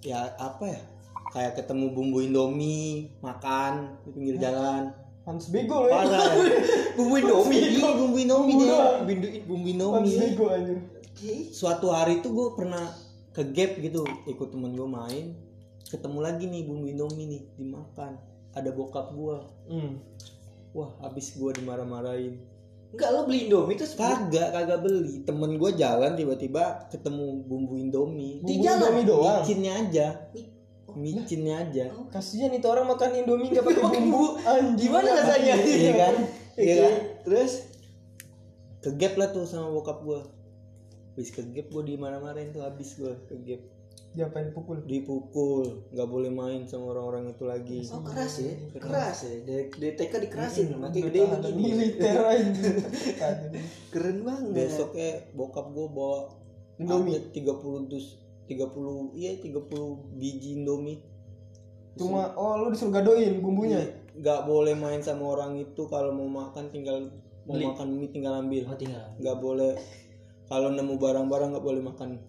ya apa ya kayak ketemu bumbu Indomie makan di pinggir jalan. Hans bego ya. parah. ya. bumbu Indomie Iya bumbu Indomie deh. Bumbu bumbu Indomie. bego anjir. Suatu hari tuh gue pernah ke Gap gitu, ikut temen gue main, ketemu lagi nih bumbu Indomie nih dimakan. Ada bokap gue. Hmm. Wah, habis gue dimarah-marahin. Enggak lo beli Indomie terus Kagak, kagak beli. Temen gue jalan tiba-tiba ketemu bumbu Indomie. Bumbu jalan? Indomie doang. Micinnya aja. Micinnya aja. Kasihan itu orang makan Indomie enggak pakai bumbu. Gimana rasanya? Iya kan? Iya kan? Terus Ke Gap lah tuh sama bokap gue. Habis ke Gap gue di mana-marahin tuh habis gue ke Gap. Diapain pukul? Dipukul, nggak boleh main sama orang-orang itu lagi. Oh keras ya, keras ya. Dari, dari TK dikerasin, makanya gede Tahanan begini. militer. Keren banget. Besoknya bokap gue bawa Indomie. ada 30 dus 30 iya 30 biji Indomie. Cuma oh lu disuruh gadoin bumbunya. Nggak boleh main sama orang itu kalau mau makan tinggal mau Beli. makan mie tinggal ambil Oh tinggal. nggak boleh kalau nemu barang-barang nggak boleh makan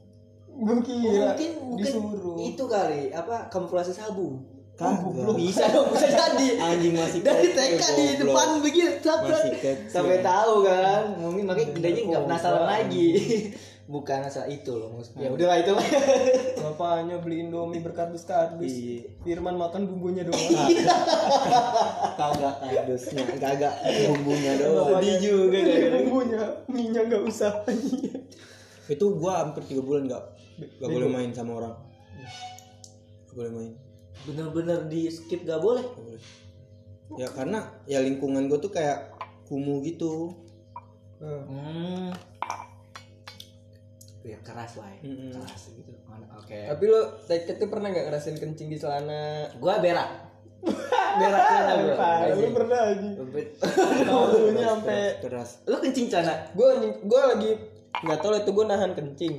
Gue Oh, mungkin mungkin disuruh. itu kali apa kamuflase sabu. kagak Bisa dong, bisa jadi. anjing masih Dari TK di depan begini. Sampai tahu kan. Mungkin makanya gedenya nggak penasaran lagi. Bukan asal itu loh maksudnya. Ya udahlah itu. Bapaknya beli Indomie berkardus-kardus. Iya. Firman makan bumbunya doang. kagak kardusnya kagak bumbunya doang Sedih juga bumbunya, minyak nggak usah. itu gua hampir tiga bulan nggak nggak boleh main sama orang nggak boleh main Bener-bener di skip gak boleh. nggak boleh ya karena ya lingkungan gua tuh kayak kumuh gitu Hmm. Ya keras lah ya. Mm-mm. Keras gitu. Oke. Tapi lo tuh pernah nggak ngerasain kencing di celana? Gua berak. berak celana gua. Parah, lu pernah aja. Tahunya sampai keras Lu kencing celana. gue gue lagi nggak tahu itu gue nahan kencing.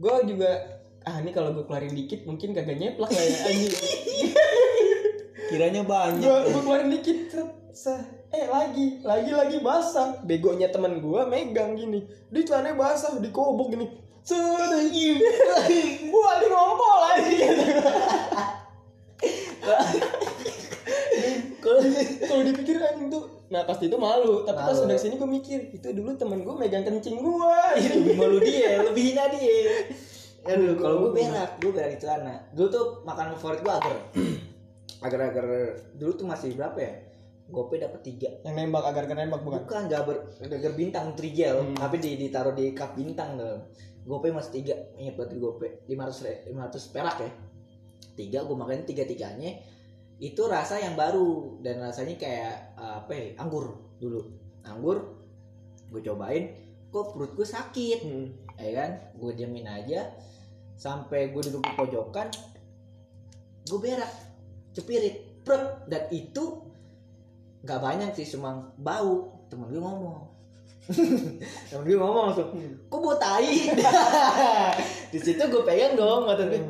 Gue juga ah ini kalau gue keluarin dikit mungkin kagak nyeplak lah ya anjing. kiranya banyak gue gue keluarin dikit seh. Eh lagi lagi lagi basah. Begonya teman gue megang gini. Di celananya basah dikobok gini. Sudah gue lagi ngompol lagi. Kalau kalau dipikir anjing tuh nah pasti itu malu. Tapi pas udah sini gue mikir itu dulu temen gue megang kencing gue lebih malu dia, lebih hina dia. Aduh, kalau gue berak, gue berak di celana. Dulu tuh makanan favorit gue agar. Agar-agar dulu tuh masih berapa ya? Gope dapat tiga. yang nembak agar kan nembak bukan Bukan gak ber, agar bintang trigel, tapi di, ditaruh di cup bintang tuh. Gope masih tiga, ingat banget gope 500 re- 500 perak ya. Tiga, gue makan tiga tiganya. Itu rasa yang baru dan rasanya kayak apa ya? Anggur dulu. Anggur, gue cobain, kok perut gue sakit Hmm. ya kan gue diamin aja sampai gue duduk di pojokan gue berak cepirit prep dan itu nggak banyak sih cuma bau. Temen gue ngomong. Temen gue ngomong langsung kok bau tai? Di situ gue pegang dong mata gue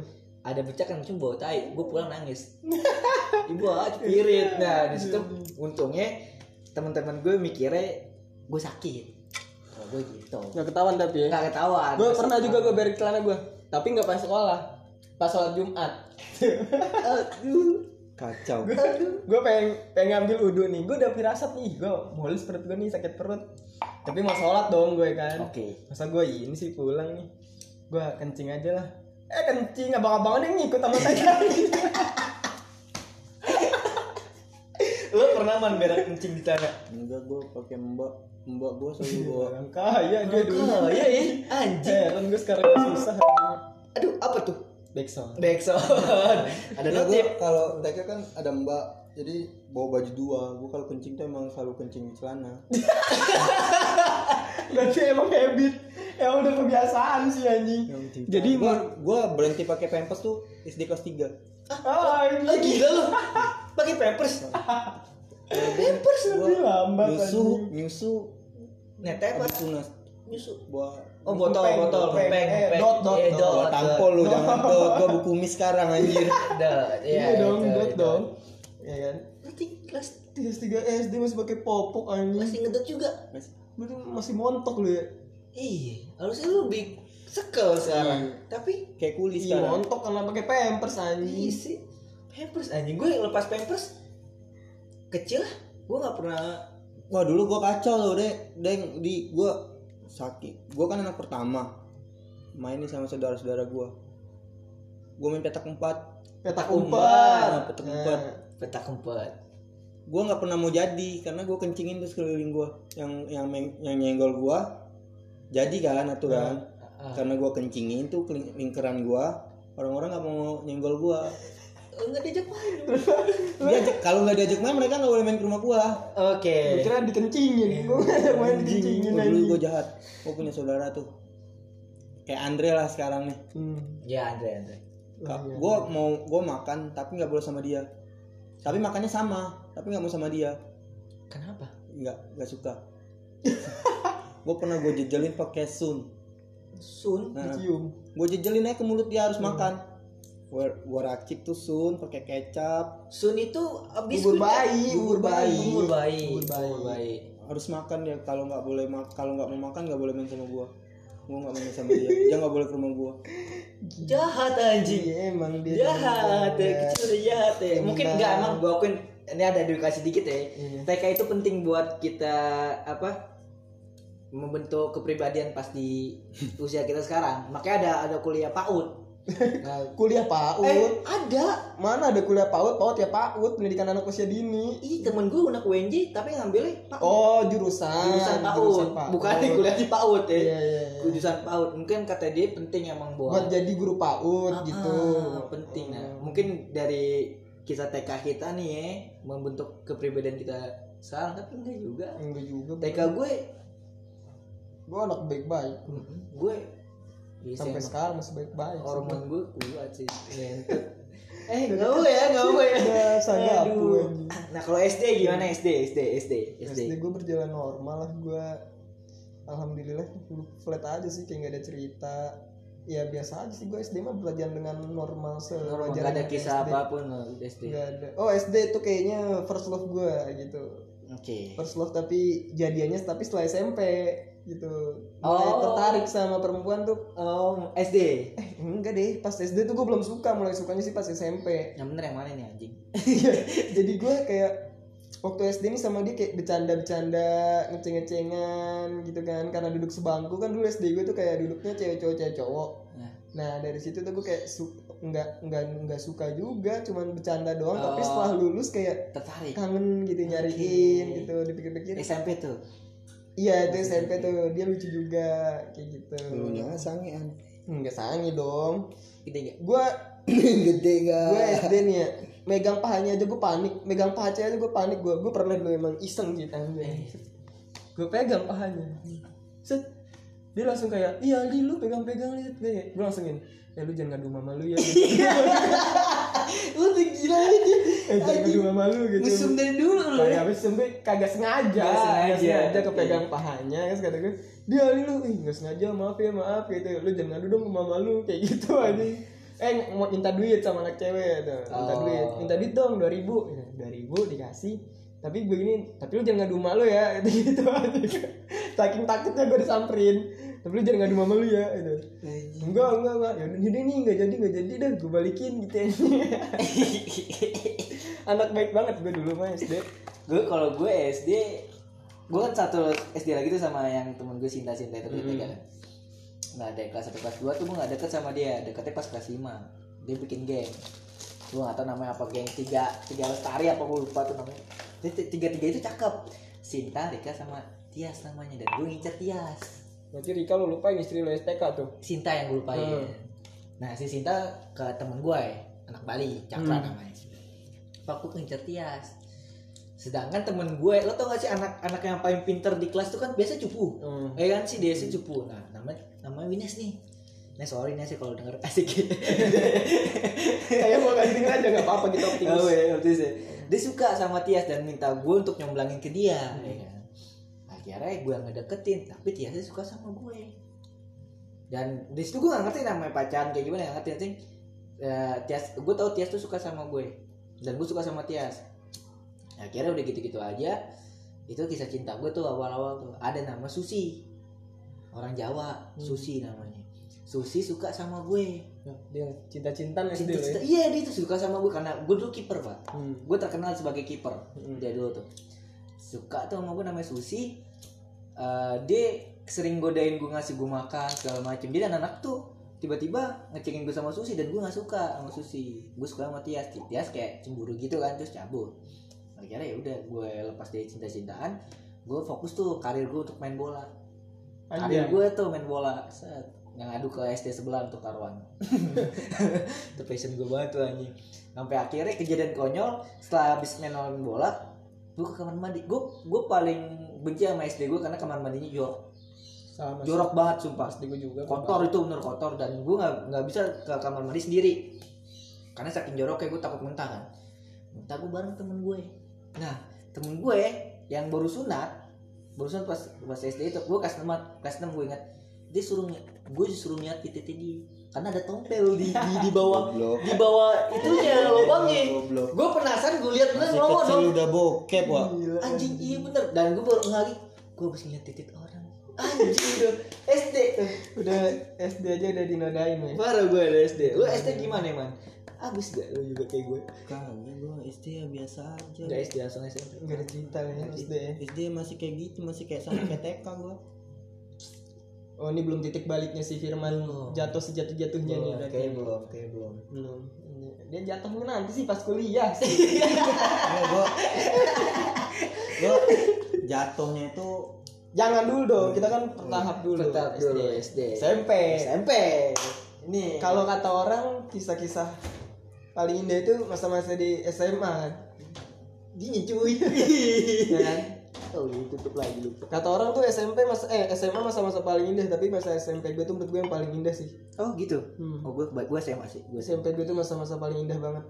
ada becak yang cuma bau tai. Gue pulang nangis. Ibu ah cepirit nah di situ untungnya teman-teman gue mikirnya gue sakit. Kalau gue gitu. Nggak ketahuan tapi ya? Nggak ketahuan. Gue pernah juga gue berak celana gue tapi nggak pas sekolah. Pas sholat jumat. Aduh kacau. Gue pengen pengen ngambil udhu nih. Gue udah firasat nih. Gue mules perut gue nih sakit perut. Tapi mau sholat dong gue kan? Oke. Masa gue ini sih pulang nih. Gue kencing aja lah. Eh kencing. Abang-abangan yang ngikut sama saya. Lo pernah man berak kencing di tanah enggak gue pakai mbak mbak gue selalu bawa. orang kaya dia dulu iya ya anjing. Heran gue sekarang susah. Aduh apa tuh backsound. Backsound. Ada Iya, notif kalau TK kan ada mbak jadi bawa baju dua. Gue kalau kencing tuh emang selalu kencing di celana. Berarti emang habit. Ya udah kebiasaan sih anjing. Jadi gue gue berhenti pakai pampers tuh SD kelas 3 ah, ah gila lo pakai pampers. Pampers lebih lambat nyusu nyusu apa? habis tunas nyusu buat oh botol Peng, botol peng, peng eh, peng dot, dot, Eh, dot. buat tampol lu jangan. Dot gue buku mis sekarang anjir. Dot iya dong itu, dot dong. Ya kan? Berarti kelas tiga tiga SD masih pakai popok anjing. masih ngedot juga. Berarti masih montok lu ya? Iya harusnya lu lebih sekel sekarang. Tapi kayak kulis iya sekarang. montok karena pakai pampers Iya anjing sih. Pampers anjing. Gue lepas pampers kecil gue nggak pernah wah dulu gua kacau loh deh deng di gua sakit. Gua kan anak pertama. Main nih sama saudara-saudara gua. Gua main petak empat. Petak Nah, umpat petak empat. Petak umpet. gua nggak pernah mau jadi karena gua kencingin terus keliling gua. Yang yang yang nyenggol gua jadi kan aturan karena gua kencingin tuh lingkaran gua. Orang-orang nggak mau nyenggol gua Enggak diajak main. Diajak- kalau nggak diajak main mereka nggak boleh main ke rumah gua. Oke. kira dikencingin. Gue ngajak main dikencingin Gua aja. dulu gue jahat. Gue punya saudara tuh. Kayak Andre lah sekarang nih. Hmm. Ya Andre Andre. gue mau gue makan tapi nggak boleh sama dia. Tapi makannya sama tapi nggak mau sama dia. Kenapa? nggak nggak suka. Gue pernah gue jejelin pakai sun. Sun. nah, cium gue jejelin aja ke mulut dia harus makan racik tuh sun pakai kecap Sun itu abis Bubur bayi, bubur bayi. Bubur bayi. Bubur bayi. Bubur bayi. harus makan dia kalau nggak boleh kalau nggak mau makan nggak boleh main sama gue gue nggak main sama dia dia nggak boleh ke rumah gue Jahat anjing. iya emang dia Jahat ya, kecil jahat ya. Mungkin enggak emang gua akuin ini ada edukasi dikit ya. Iya. TK itu penting buat kita apa? membentuk kepribadian pas di usia kita sekarang. Makanya ada ada kuliah PAUD. Nah, kuliah PAUD. eh ada. mana ada kuliah PAUD? PAUD ya PAUD pendidikan anak usia dini. Ih, temen gue anak UNJ tapi ngambilnya PAUD. oh jurusan. Jurusan PAUD, bukan di kuliah di PAUD ya. iya iya iya. Jurusan PAUD. Mungkin kata dia penting emang buat buat jadi guru PAUD gitu. Ah, penting. Nah mungkin dari kisah TK kita nih ya membentuk kepribadian kita sekarang tapi enggak juga. Enggak juga TK gue gue anak baik-baik. Gue ya, sampai sih, sekarang masih baik-baik hormon gue kuat sih eh nggak mau ya nggak mau ya gapu Aduh. nah kalau SD gimana SD SD SD SD SD gue berjalan normal lah gue alhamdulillah flat aja sih kayak gak ada cerita. Ya biasa aja sih gue SD mah belajar dengan normal sewajarnya nggak ada kisah SD. apa pun loh SD Nggak ada. Oh SD tuh kayaknya first love gue gitu. Oke. First love tapi jadiannya tapi setelah SMP gitu. Mulai Oh. tertarik sama perempuan tuh oh SD eh enggak deh pas SD tuh gue belum suka mulai sukanya sih pas SMP yang bener yang mana nih anjing? Jadi gue kayak waktu SD ini sama dia kayak bercanda-bercanda ngeceng-ngecengan gitu kan. Karena duduk sebangku kan dulu SD gue tuh kayak duduknya cewek cowok cewek cowok. Nah. nah dari situ tuh gue kayak su nggak nggak nggak suka juga cuman bercanda doang. Tapi Oh. setelah lulus kayak tertarik. kangen gitu nyariin gitu dipikir-pikir. SMP tuh iya itu SMP tuh. Dia lucu juga kayak gitu. Dulunya sangean nggak sangi dong. Gede gak gue gede gak gue SD nih ya. Megang pahanya aja gue panik. Megang paha cewek aja gue panik. Gue gue pernah dulu emang iseng gitu gue pegang pahanya. Set. Dia langsung kayak iya li lu pegang pegang lihat. Kayak gue langsung gini eh lu jangan ngadu mama lu ya lu tuh gila aja eh jangan ngadu mama lu gitu. Musuh dari dulu lu kayak habis sampai kagak sengaja Nggak sengaja. Oke. kepegang pahanya kan kata gue dia lu ih nggak sengaja maaf ya maaf gitu. Lu jangan ngadu dong ke mama lu kayak gitu aja eh mau minta duit sama anak cewek tuh minta Oh. duit minta duit dong dua ribu. Dua ribu dikasih tapi gue ini tapi lu jangan ngadu malu ya gitu gitu aja saking takutnya gue disamperin tapi lu jangan ngadu mama lu ya gitu. Enggak enggak enggak. Ya udah nih enggak jadi enggak jadi dah gue balikin gitu ya. Anak baik banget gue dulu mah SD gue kalau gue SD gue kan satu SD lagi tuh sama yang temen gue Sinta Sinta itu Hmm. kan. Nah dari kelas 1 kelas 2 tuh gue gak deket sama dia deketnya pas kelas 5 dia bikin geng. Gue gak tau namanya apa geng tiga tiga lestari apa gue lupa tuh namanya. Tiga tiga itu cakep. Sinta Rika sama Tias namanya dan gue ngincer Tias berarti Rika lu lupa yang istri lu STK tuh? Sinta yang gue lupain. Hmm. nah si Sinta ke temen gue anak Bali Cakra Hmm. namanya. Pak gue ngincer Tias. Sedangkan temen gue lo tau gak sih anak-anak yang paling pinter di kelas tuh kan biasa cupu. Hmm. eh kan? Si dia sih cupu. Nah namanya namanya Wines nih. Nah sorry nih sih kalau denger. Asik. Kayak mau kasih denger aja nggak apa-apa kita optimis. Oh, iya, optimis ya. Dia suka sama Tias dan minta gue untuk nyomblangin ke dia ya kan? Akhirnya gue ngedeketin Tapi Tiasnya suka sama gue. Dan di situ gue gak ngerti namanya pacaran kayak gimana gak ngerti nanti eh, Tias, gue tau Tias tuh suka sama gue Dan gue suka sama Tias. Akhirnya udah gitu-gitu aja Itu kisah cinta gue tuh awal-awal tuh. Ada nama Susi Orang Jawa Susi namanya. Susi suka sama gue. Nah, dia cinta-cintaan SD lu ya? Cinta- Iya dia tuh suka sama gue karena gue dulu kiper pak. Hmm. gue terkenal sebagai kiper Hmm. dia dulu tuh. Suka tuh sama gue namanya Susi Eh, dia sering godain gue ngasih gue makan segala macem. Dia dan anak tuh tiba-tiba ngecekin gue sama Susi dan gue nggak suka sama Susi. Gue suka sama Tias. Tias kayak cemburu gitu kan terus cabut. Akhirnya ya udah gue lepas dari cinta-cintaan gue fokus tuh karir gue untuk main bola. Karir gue tuh main bola. Set. Yang adu ke SD sebelah untuk taruhan itu passion gue banget tuh anjing. Sampai akhirnya kejadian konyol setelah habis main main bola gue ke kamar mandi. Gue gue paling benci sama SD gue karena kamar mandinya jorok. Sama jorok banget sumpah. Pasti gue juga kotor itu bener kotor. Dan gue nggak nggak bisa ke kamar mandi sendiri. Karena saking joroknya gue takut muntah kan. Muntah gue bareng temen gue nah temen gue yang baru sunat baru sunat pas pas SD itu gue kelas 6 kelas 6 gue ingat. Dia suruh gue disuruh niat titik dia karena ada tompel di di, di bawah di bawah itunya lubangnya gue penasaran gue lihat bener kecil dong udah bokep, Wak. anjing iya bener dan gue baru ngali gue habis ngeliat titik orang anjing udah SD udah SD aja udah dinodain ya Parah gue ada SD. Lu SD gimana man? Abis gak lu juga kayak gue? Kagak, gua SD ya biasa aja. Udah SD langsung SMP. nggak ada cerita ya SD ya SD masih kayak gitu, masih kayak sama kayak TK gua. Oh ini belum titik baliknya si Firman Belum. jatuh sejatuh jatuhnya nih berarti. kayak belum, kayak belum. belum dia jatuhnya nanti sih pas kuliah sih Gua gua gua jatuhnya itu jangan dulu dong kita kan bertahap dulu Tetap dulu SD. SMP SMP. Ini kalau kata orang kisah-kisah paling indah itu masa-masa di SMA gini cuy. ya kan oh iya tutup lagi lupa. kata orang tuh SMP mas eh SMA masa-masa paling indah tapi masa SMP gue tuh menurut gue yang paling indah sih Oh gitu. Hmm. Oh gue gue SMA sih. Gue SMP gue tuh masa-masa paling indah banget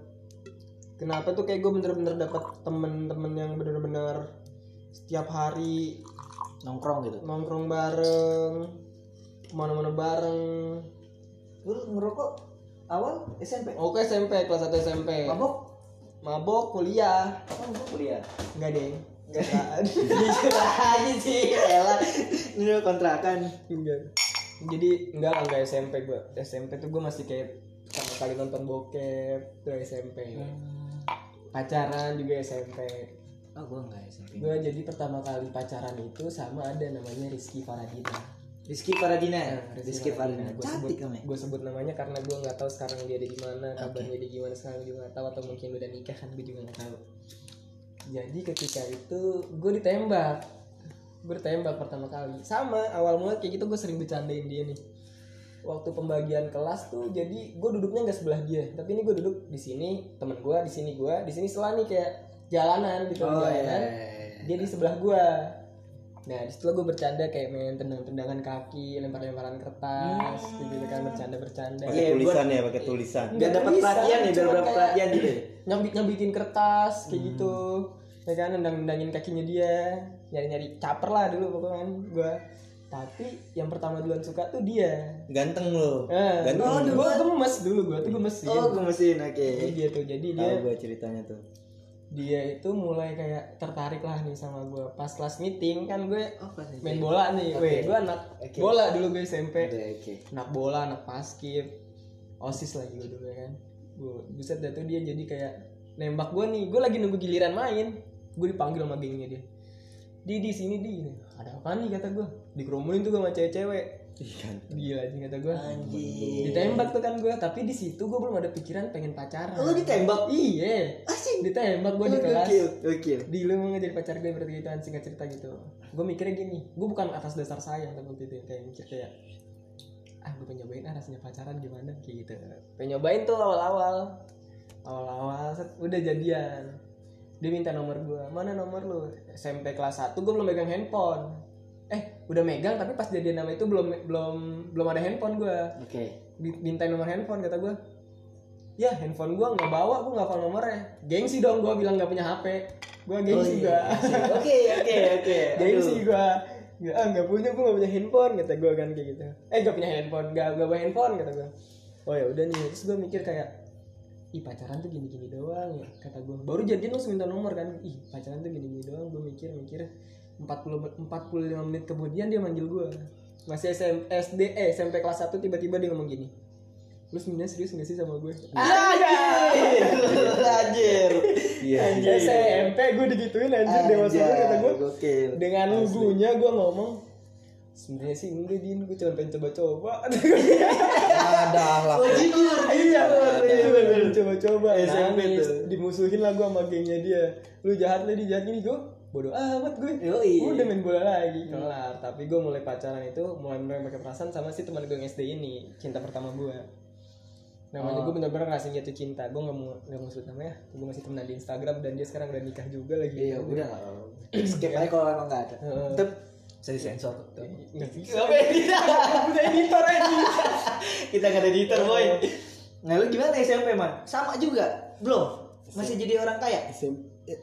kenapa tuh kayak gue bener-bener dapat temen-temen yang bener-bener setiap hari nongkrong gitu. nongkrong bareng mana-mana bareng Lu ngerokok awal SMP. oke SMP kelas 1 SMP Mabok? mabok kuliah mabok kuliah? enggak deh enggak Jujur aja sih, elah. Ini udah kontrakan. enggak jadi enggak lah enggak SMP gue SMP tuh gue masih kayak pertama kali nonton bokep tuh SMP pacaran juga SMP Oh gue enggak SMP. gue jadi pertama kali pacaran itu sama ada namanya Rizky Faradina Rizky Faradina ya? Nah, Rizky Faradina. gue sebut Cantik namanya. gue sebut namanya karena gue nggak tahu sekarang dia ada di mana kabarnya dia gimana sekarang gue juga nggak tahu atau mungkin udah nikah kan gue juga nggak tahu jadi ketika itu gue ditembak. Gue ditembak pertama kali. Sama awal mula kayak gitu gue sering bercandain dia nih. Waktu pembagian kelas tuh jadi gue duduknya nggak sebelah dia. Tapi ini gue duduk di sini temen gue di sini gue di sini setelah nih kayak jalanan gitu Oh jalanan. iya. dia di sebelah gua. Nah di situ gue bercanda kayak main tendang-tendangan kaki lempar-lemparan kertas gitu kan bercanda-bercanda. Pakai Iya, tulisan ya, pakai tulisan. Biar dapat perhatian ya, biar dapat perhatian gitu. ya. nyambit nyambitin kertas kayak gitu ya kan nendang-nendangin kakinya dia. Nyari-nyari caper lah dulu pokoknya kan gua. Tapi yang pertama duluan suka tuh dia. Ganteng lo. eh, Ganteng. oh, gua gemes dulu gua tuh gemesin Oh, gue mesin, oke. Jadi dia tuh jadi dia gua ceritanya tuh. dia itu mulai kayak tertarik lah nih sama gua. Pas kelas meeting kan gue Oh, main bola nih, weh, gue anak Oke. bola dulu gue SMP, Oke. anak bola, anak paskib, osis lagi gue dulu ya kan, gue buset dah tuh dia jadi kayak nembak gue nih, gue lagi nunggu giliran main, gue dipanggil sama gengnya dia, di di sini di, ada apa nih? kata gue, dikerumunin tuh gue sama cewek-cewek, Iya. gila aja kata gue, Anjir. ditembak tuh kan gue, tapi di situ gue belum ada pikiran pengen pacaran, Oh, lu ditembak? iya, Asik. ditembak gue di kelas, gokil. di lu mau jadi pacar gue berarti gitu kan singkat cerita gitu. Gue mikirnya gini. Gue bukan atas dasar sayang tapi waktu itu kayak mikir kayak ah gue pengen nyobain ah rasanya pacaran gimana? Kayak gitu. Pengen nyobain tuh awal-awal. Awal-awal udah jadian dia minta nomor gue mana nomor lu? SMP kelas 1 gue belum megang handphone. Eh udah megang tapi pas jadian nama itu belum belum belum ada handphone gue Oke. mintain nomor handphone kata gue ya handphone gue nggak bawa gue nggak hafal nomornya. Gengsi dong gue bilang nggak punya hp gue gengsi gue Oke, oke, oke. gengsi gue nggak ah nggak punya gue nggak punya handphone kata gue kan kayak gitu. Eh nggak punya handphone nggak nggak bawa handphone kata gue oh ya udah nih terus gue mikir kayak ih pacaran tuh gini-gini doang ya kata gue baru jadian langsung minta nomor kan ih pacaran tuh gini-gini doang gue mikir mikir. 40 45 menit kemudian dia manggil gue masih SM, SD eh SMP kelas 1 tiba-tiba dia ngomong gini lu sebenarnya serius gak sih sama gue Anjir. Iya. SMP gue digituin anjir dewasa banget kata gue dengan lugunya gue ngomong sebenarnya sih enggak din. Gue cuma pengen coba-coba. Ada lah. Oh jujur. iya pengen coba-coba. SMP nangis. tuh. dimusuhin lah gue sama gengnya dia. Lu jahat lah dia jahat gini gue bodoh amat gue. Yoi. gue udah main bola lagi. Kelar. Tapi gue mulai pacaran itu mulai mulai pakai perasaan sama si teman gue yang SD ini cinta pertama gue namanya gue bener-bener ngerasain jatuh cinta. Gue nggak mau nggak mau sebut namanya. Gue masih temenan di Instagram dan dia sekarang udah nikah juga lagi. Iya, udah. Skip aja kalau emang nggak ada. Heeh. Bisa disensor. nggak bisa Gak editor. punya editor aja Kita nggak ada editor boy. Nah lu gimana SMP man? Sama juga? Belum? Masih jadi orang kaya? Eh,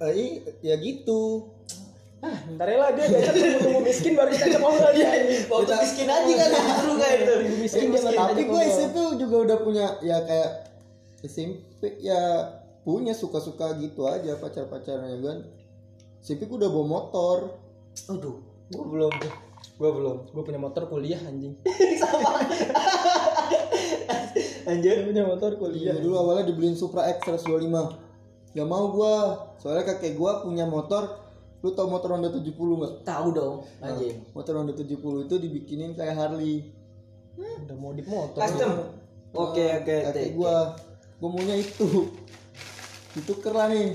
eh, ya gitu. ah ntar ya lah dia diajak tunggu miskin baru kita ajak ngobrol dia Waktu miskin aja kan justru kayak itu. Tunggu miskin tapi gue. SMP juga udah punya ya kayak SMP ya punya suka-suka gitu aja pacar-pacarnya kan. SMP gue udah bawa motor. Aduh. Gue belum gue belum. Gue punya motor kuliah anjing. Anjir. gue punya motor Iya kuliah dulu awalnya dibeliin Supra X 125 Gak mau gua. Soalnya kakek gua punya motor Lu tau motor Honda 70 gak? Tahu dong. Anjing. Motor Honda 70 itu dibikinin kayak Harley. Udah modif motor. Custom. Oke oke. Kakek gua. Gua maunya itu. Dituker lah nih.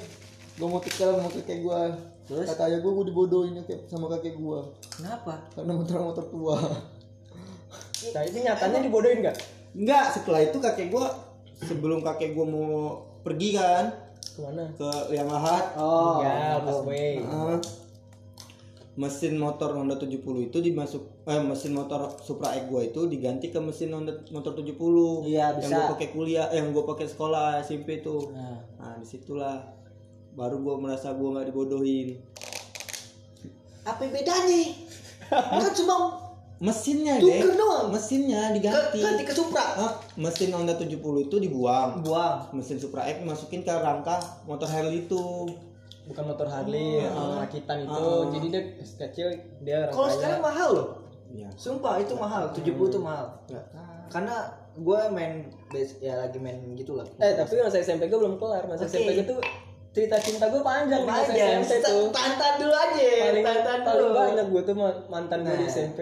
Gua mau tuker sama kakek gua Terus? Kata ayah gua gua dibodohin kakek- sama kakek gua Kenapa? Karena motor-motor tua nah ini nyatanya dibodohin gak Enggak setelah itu kakek gua Sebelum kakek gua mau pergi kan ke mana Ke Liang Lahat Oh. tinggal pas way Heeh. mesin motor Honda 70 itu dimasuk eh mesin motor Supra X gua itu diganti ke mesin Honda motor 70 Iya, yang bisa. gua pakai kuliah eh, yang gua pakai sekolah SMP tuh Nah. nah di situlah baru gua merasa gua nggak dibodohin Apa yang bedanya? kan cuma mesinnya tuker deh doang. mesinnya Ke- diganti Ganti ke Supra. Ah, mesin Honda 70 itu dibuang Buang. mesin Supra X masukin ke rangka motor Harley itu bukan motor Harley yang rakitan itu Ah. jadi dia kecil dia Kalau sekarang mahal loh. ya Sumpah itu mahal, 70 itu mahal. Karena gue main base ya lagi main gitu lah. eh tapi masa SMP gue belum kelar masa Oke. SMP gue tuh cerita cinta gue panjang di masa. SMP tuh Tantan dulu aja. paling Tantan paling dulu. banyak gue tuh ma- mantan gue di Nah. SMP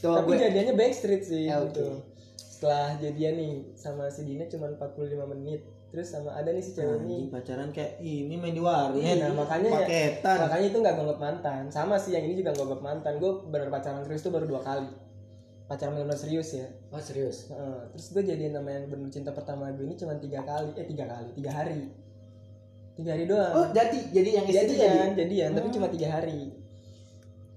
tapi gue- jadiannya backstreet sih Ya, gitu setelah jadian nih sama si Dina cuma 45 menit terus sama ada nih si cewek nih pacaran kayak ini main di warnet Iya, nah makanya ya, paketan makanya itu nggak nganggap mantan sama sih yang ini juga nganggap mantan gue bener pacaran serius tuh baru dua kali pacaran bener serius ya Oh serius. Heeh, terus gue jadian sama yang bener cinta pertama gue ini cuma tiga kali eh tiga kali tiga hari tiga hari doang. Oh jadi jadi yang itu jadi. jadian jadian tapi cuma tiga hari.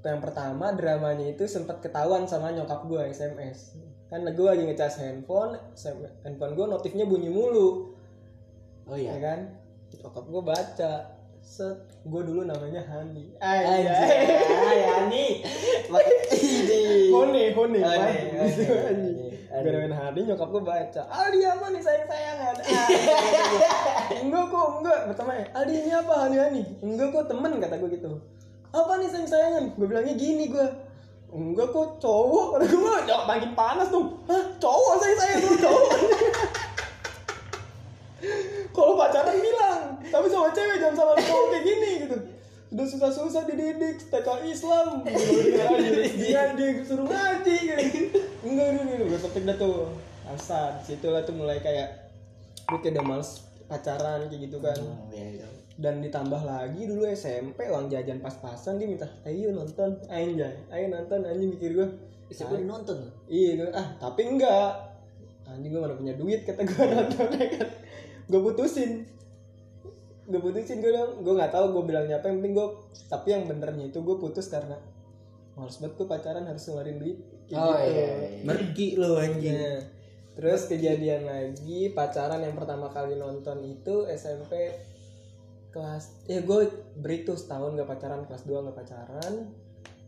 Yang pertama dramanya itu sempat ketahuan sama nyokap gue sms kan gue lagi ngecas handphone handphone gue notifnya bunyi mulu. Oh ya iya. kan? Nyokap gue baca set gue dulu namanya Hani. Yani. Ini. Hone, Hone, Hone, Gitu, namain Hani, nyokap gue baca Aldi apa nih sayang-sayangan? Ah, Enggak kok, enggak. Pertama Aldi ini apa Hani Hani Enggak kok temen kata gue gitu. Apa nih sayang-sayangan? Gue bilangnya gini gue Enggak kok cowok. Kata gue "Ya, makin panas dong. Hah cowok sayang-sayang tuh cowok. Kalau pacaran bilang Tapi sama cewek jangan sama cowok kayak gini gitu. Udah susah-susah dididik TK Islam. Dia dia suruh ngaji gitu. Enggak dulu dulu gue topik dah tuh. Asal situlah tuh mulai kayak gue kayak udah males pacaran kayak gitu kan. Oh, iya, iya. dan ditambah lagi dulu SMP uang jajan pas-pasan dia minta ayo nonton. Anjay ayo nonton anjing mikir gue Siapa yang nonton? iya gue ah tapi enggak. Anjing gue mana punya duit kata gue nonton ya kan. Gue putusin. Gue putusin gue bilang gue nggak tahu gue bilangnya apa yang penting gue tapi yang benernya itu gue putus karena males banget gue pacaran harus ngeluarin duit Oh, gitu. iya, iya. merki lo anjing Nah, terus kejadian lagi pacaran yang pertama kali nonton itu SMP kelas ya gue break tuh setahun gak pacaran kelas 2 gak pacaran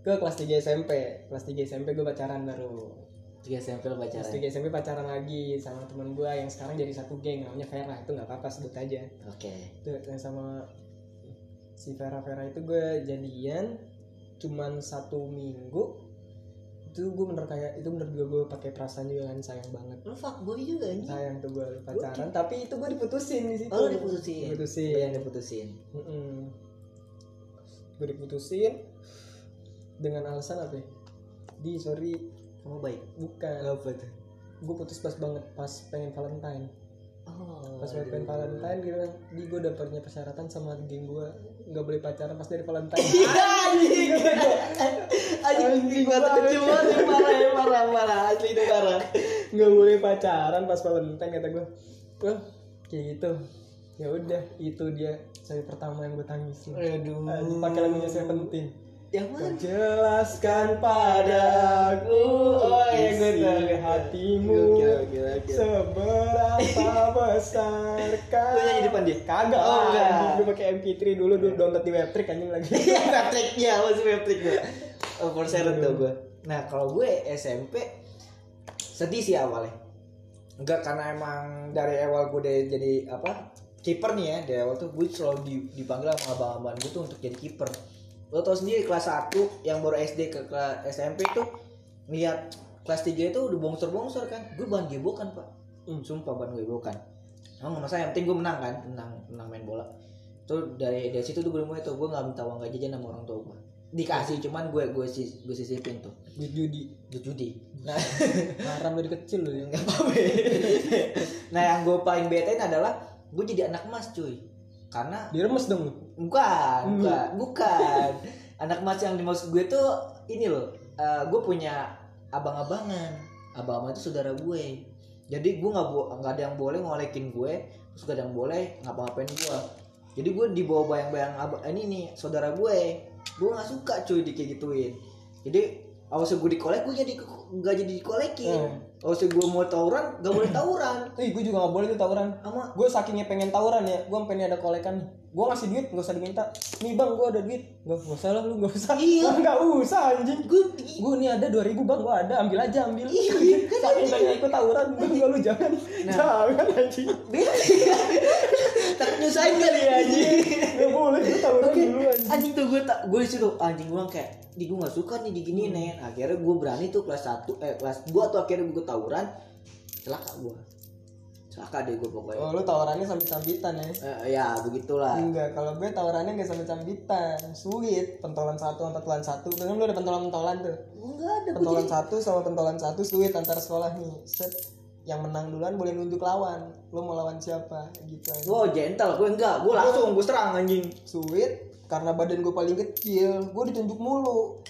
ke kelas 3 SMP kelas 3 SMP gue pacaran baru Tiga SMP lo kelas pacaran. 3 SMP pacaran lagi sama temen gue yang sekarang jadi satu geng namanya Vera itu nggak apa-apa sebut aja Oke. itu yang sama si Vera Vera itu gue jadian cuman satu minggu itu gue bener kayak itu bener juga gue pakai perasaan juga kan sayang banget. Lu fuckboy juga anjing. Sayang tuh gue pacaran tapi itu gue diputusin di situ. Oh lu diputusin? Diputusin. Lu yang diputusin gue diputusin dengan alasan apa ya? di sorry. Kamu baik? Bukan. Apa tuh? Gue putus pas banget pas pengen Valentine oh pas pengen Valentine gitu kan di gue udah punya persyaratan sama geng gue nggak boleh pacaran pas dari Valentine. Iya, anjing anjing gua tuh banget parah ya parah parah. Asli itu parah. Nggak boleh pacaran pas Valentine kata gue wah kayak gitu. Ya udah itu dia. Saya pertama yang gue tangisin. Aduh. Pakai lagunya Seventeen yang mana jelaskan padaku Oh, isi tahu. hatimu Gokil, gokil, gokil. seberapa besar Lu nyanyi depan dia? kagak Oh, lah enggak. gue pakai MP3 dulu dulu download di webtrick anjing lagi Iya, Patrick ya masih Patrick gue. Oh, Forserat tuh gue. Nah, kalau gue SMP sedih sih awalnya. Enggak karena emang dari awal gue udah jadi apa? kiper nih ya. Dari awal tuh gue selalu di- dipanggil sama abang-abang gue tuh untuk jadi kiper. Lo tau sendiri kelas 1 yang baru SD ke kelas SMP tuh ngeliat kelas 3 itu udah bongsor-bongsor kan. Gue bahan gebokan, Pak. Hmm. Sumpah bahan gebokan. Emang masa yang penting gue menang kan, menang menang main bola. Tuh dari dari situ tuh gue mulai tuh gue nggak minta uang gajian sama orang tua gue. Dikasih cuman gue gue sis gue sisipin tuh. Duit judi. Duit judi. Nah. Haram dari kecil loh ya. Nggak apa-apa. Nah yang gue paling betain adalah gue jadi anak emas cuy. Karena diremes dong bukan Hmm. bukan bukan. Anak emas yang dimaksud gue tuh ini loh eh, gue punya abang-abangan. Abang-abang itu saudara gue. Jadi gue nggak nggak ada yang boleh ngolekin gue terus gak ada yang boleh ngapa-ngapain gue. Jadi gue dibawa bayang-bayang abang ini nih saudara gue. Gue nggak suka cuy di kayak gituin. Jadi awalnya gue dikolek gue jadi nggak jadi dikolekin Hmm. Awalnya gue mau tawuran gak boleh tawuran. Ih, gue juga gak boleh tuh tawuran. Sama. Gue sakingnya pengen tawuran ya gue pengen ada kolekan gue ngasih duit gak usah diminta. Nih bang gue ada duit. Gak, usah lah lu gak usah. Iya. gak usah anjing. Gue gue nih ada 2000 bang. Gue ada ambil aja ambil. Iya, saking pengen ikut tawuran gue enggak lu jangan. Nah. jangan anjing takut nyusahin kali ya anjing. Gak boleh lu tawuran dulu anjing. anjing tuh gue tak gue di situ anjing gue kayak di gue nggak suka nih diginiin nih akhirnya gue berani tuh kelas 1 eh kelas 2 tuh akhirnya gue tawuran celaka gue celaka deh gue pokoknya. Oh lu tawarannya sambil sambitan ya? Eh, ya begitulah. Enggak, kalau gue tawarannya gak sambil sambitan Sweet, pentolan satu sama pentolan satu. Tuh kan lu ada pentolan-pentolan tuh. Enggak ada gue Pentolan jadi satu sama pentolan satu sweet antar sekolah nih. Set Yang menang duluan boleh nunjuk lawan. Lu mau lawan siapa? Gitu aja. Wow gentle. Gue enggak. Gue langsung gue serang anjing. Sweet, karena badan gue paling kecil. Gue ditunjuk mulu.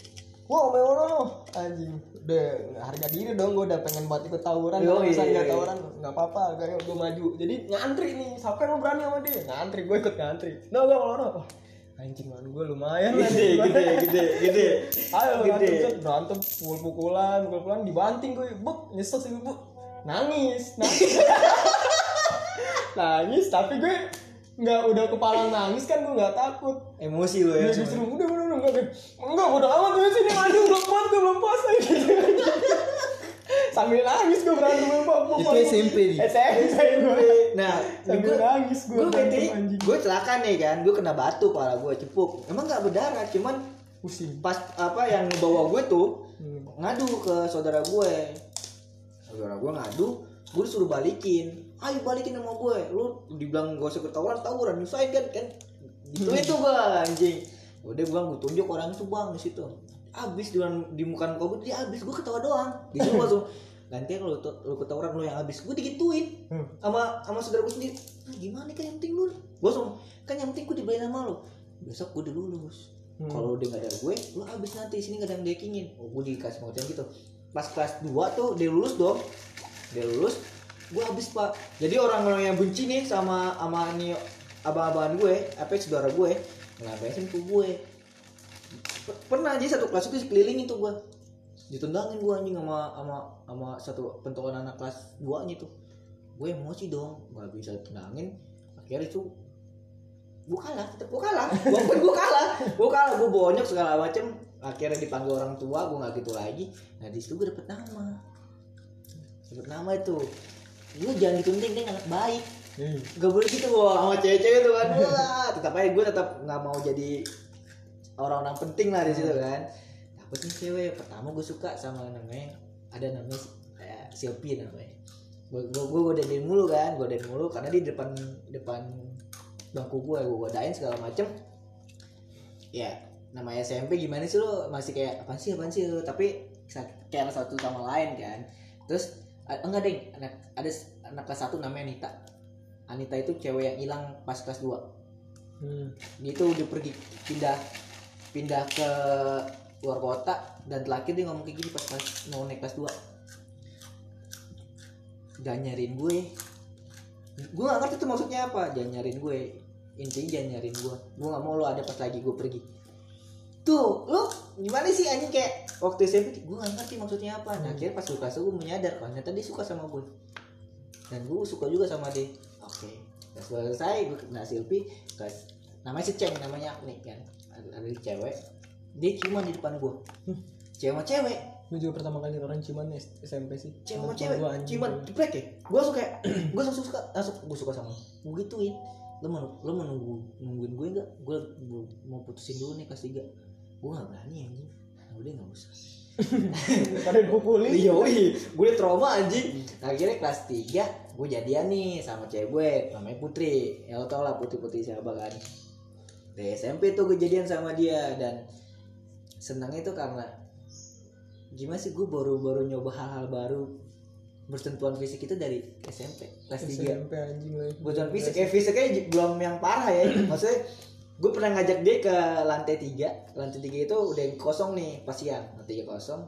Wow, lo? Anjing. Udah harga diri dong. Gue udah pengen buat ikut tawuran. Yo, misalnya iya, iya. tawuran? Nggak apa-apa. Kayak gue maju. Jadi ngantri nih. Siapa yang mau berani sama dia? Ngantri, gue ikut ngantri. No, gak mau no Wah, Anjing man gue lumayan gede gede gede gede. Ayo Gede. berantem berantem pukul-pukulan, pukul-pukulan dibanting gue, buk, nyesel sih bu, nangis, nangis, nangis, tapi gue nggak udah kepala nangis kan gue nggak takut. emosi lo ya Dia disuruh udah udah udah enggak enggak udah amat gue sini maju belum puas gue belum puas gitu. Sambil nangis gue berantem sama bapak. Itu SMP nih? SMP gue. nah Sambil nangis gue gue gue celaka nih kan gue kena batu pala gue cepuk emang nggak berdarah cuman Pusing. pas apa yang bawa gue tuh Hmm. ngadu ke saudara gue saudara gue ngadu gue disuruh balikin. Ayo balikin sama gue lu dibilang gak usah ketahuan tawuran nyusahin kan kan? Gitu itu bang anjing. Udah bang gue tunjuk orang itu bang di situ. Abis di, di muka muka gue dia abis gue ketawa doang. Di situ langsung ganti lu lu ketahuan lu yang abis gue digituin Hmm. sama sama saudara gue sendiri. Ah, gimana kan yang penting lu? Gue langsung kan yang penting gue dibeliin sama lu. Besok gue udah lulus. Hmm. kalau udah gak ada gue lu abis nanti. Sini gak ada yang dekingin oh gue dikasih pengertian gitu pas kelas 2 tuh dia lulus dong. Dia lulus. Gue abis pak. Jadi orang-orang yang benci nih sama sama nih abang-abangan gue apa saudara gue ngelambesin ke gue? Pernah aja satu kelas itu sekeliling itu gue ditendangin gue anjing sama sama sama satu pentolan anak kelas 2 nya tuh. Gue emosi dong. Gak bisa tendangin akhirnya itu gue kalah tetep gue kalah. Walaupun gue kalah. Gue kalah gue bonyok segala macem akhirnya dipanggil orang tua gue nggak gitu lagi. Nah di situ gue dapet nama. Dapet nama itu. Lu jangan ditunting deh anak baik. Hmm. gak boleh gitu gua sama cewek-cewek tuh kan. Wah tetap aja gue tetap nggak mau jadi orang-orang penting lah di situ kan. Dapet nih cewek. Pertama gue suka sama namanya ada namanya kayak Silpi namanya. Gue gue gue godain mulu kan godain mulu. Karena di depan depan bangku gue gue godain segala macem. Ya nama SMP gimana sih lo? Masih kayak apa sih apa sih? Lo tapi kayak satu sama lain kan. Terus enggak deh anak ada anak kelas satu namanya Anita. Anita itu cewek yang hilang pas kelas 2 Hmm. dia tuh udah pergi pindah pindah ke luar kota dan terakhir dia ngomong kayak gini pas kelas mau naik kelas 2 jangan nyariin gue. Gue gak ngerti tuh maksudnya apa. Jangan nyariin gue. Intinya jangan nyariin gue gue gak mau lo ada pas lagi gue pergi tuh lo gimana sih anjing kayak waktu SMP gue gak ngerti maksudnya apa. Nah akhirnya pas gue 2 gue menyadar kalau ternyata dia suka sama gue dan gue suka juga sama dia. Oke pas gue selesai gue kena Silpi kelas namanya si Ceng namanya Agni kan. Ada, ada cewek. Dia cuma di depan gue cewek sama cewek. Gue juga pertama kali orang ciuman SMP sih. cewek sama cewek. jeprek ya? Gue kayak gue langsung suka langsung gue suka sama lu. gue gituin. Lo mau lo mau nunggu nungguin gue nggak? Gue mau putusin dulu nih kelas tiga gue nggak berani anjing nah, udah nggak usah Pada dipukulin. Iya, wih, gue udah trauma anjing. Nah, akhirnya kelas 3 gue jadian nih sama cewek gue, namanya Putri. Ya lo tau lah Putri-Putri siapa kan. Dari SMP tuh gue jadian sama dia dan senangnya itu karena gimana sih gue baru-baru nyoba hal-hal baru bersentuhan fisik itu dari SMP kelas 3 SMP anjing lah. Bersentuhan fisik fisiknya belum yang parah ya maksudnya gue pernah ngajak dia ke lantai 3 lantai 3 itu udah kosong nih pas siang. Lantai 3 kosong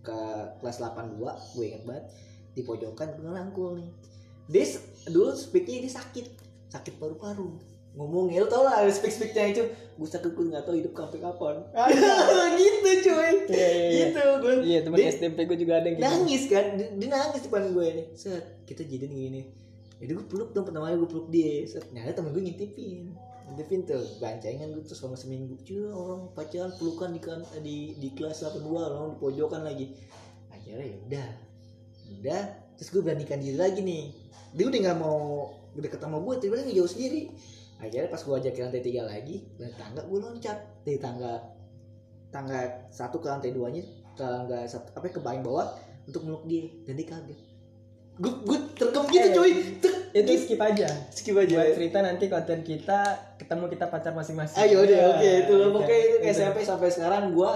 ke kelas 82 gue inget banget. Di pojokan gue ngerangkul nih. Dia s- dulu speaknya dia sakit. Sakit paru-paru. Ngomongnya lo tau lah speak speaknya itu. Gue sakit gue nggak tahu hidup sampai kapan. Gitu cuy. Iya, iya, iya. gitu gue Iya, teman Dia- SMP gue juga ada yang gitu. nangis kan. Dia, dia nangis depan gue nih set kita jadian gini jadi gue peluk dong pertama kali gue peluk dia. Set nyata temen gue ngintipin. Ngintipin tuh gancengan gue tuh selama seminggu. Cuy orang pacaran pelukan di kan di di kelas 82 orang di pojokan lagi. Akhirnya ya udah. Udah terus gue beranikan diri lagi nih. Dia udah nggak mau deket sama gue tiba-tiba ngejauh sendiri. Akhirnya pas gue ajak ke lantai tiga lagi dari tangga gue loncat. Dari tangga tangga satu ke lantai duanya tangga satu apa ke paling bawah untuk meluk dia. Dan dia kaget gue gue terkem gitu Eh, cuy Tek, Itu skip aja. skip aja Buat cerita nanti konten kita ketemu kita pacar masing-masing. ayo deh Ya, oke itu gitu. pokoknya itu kayak Gitu. SMP sampai sekarang gue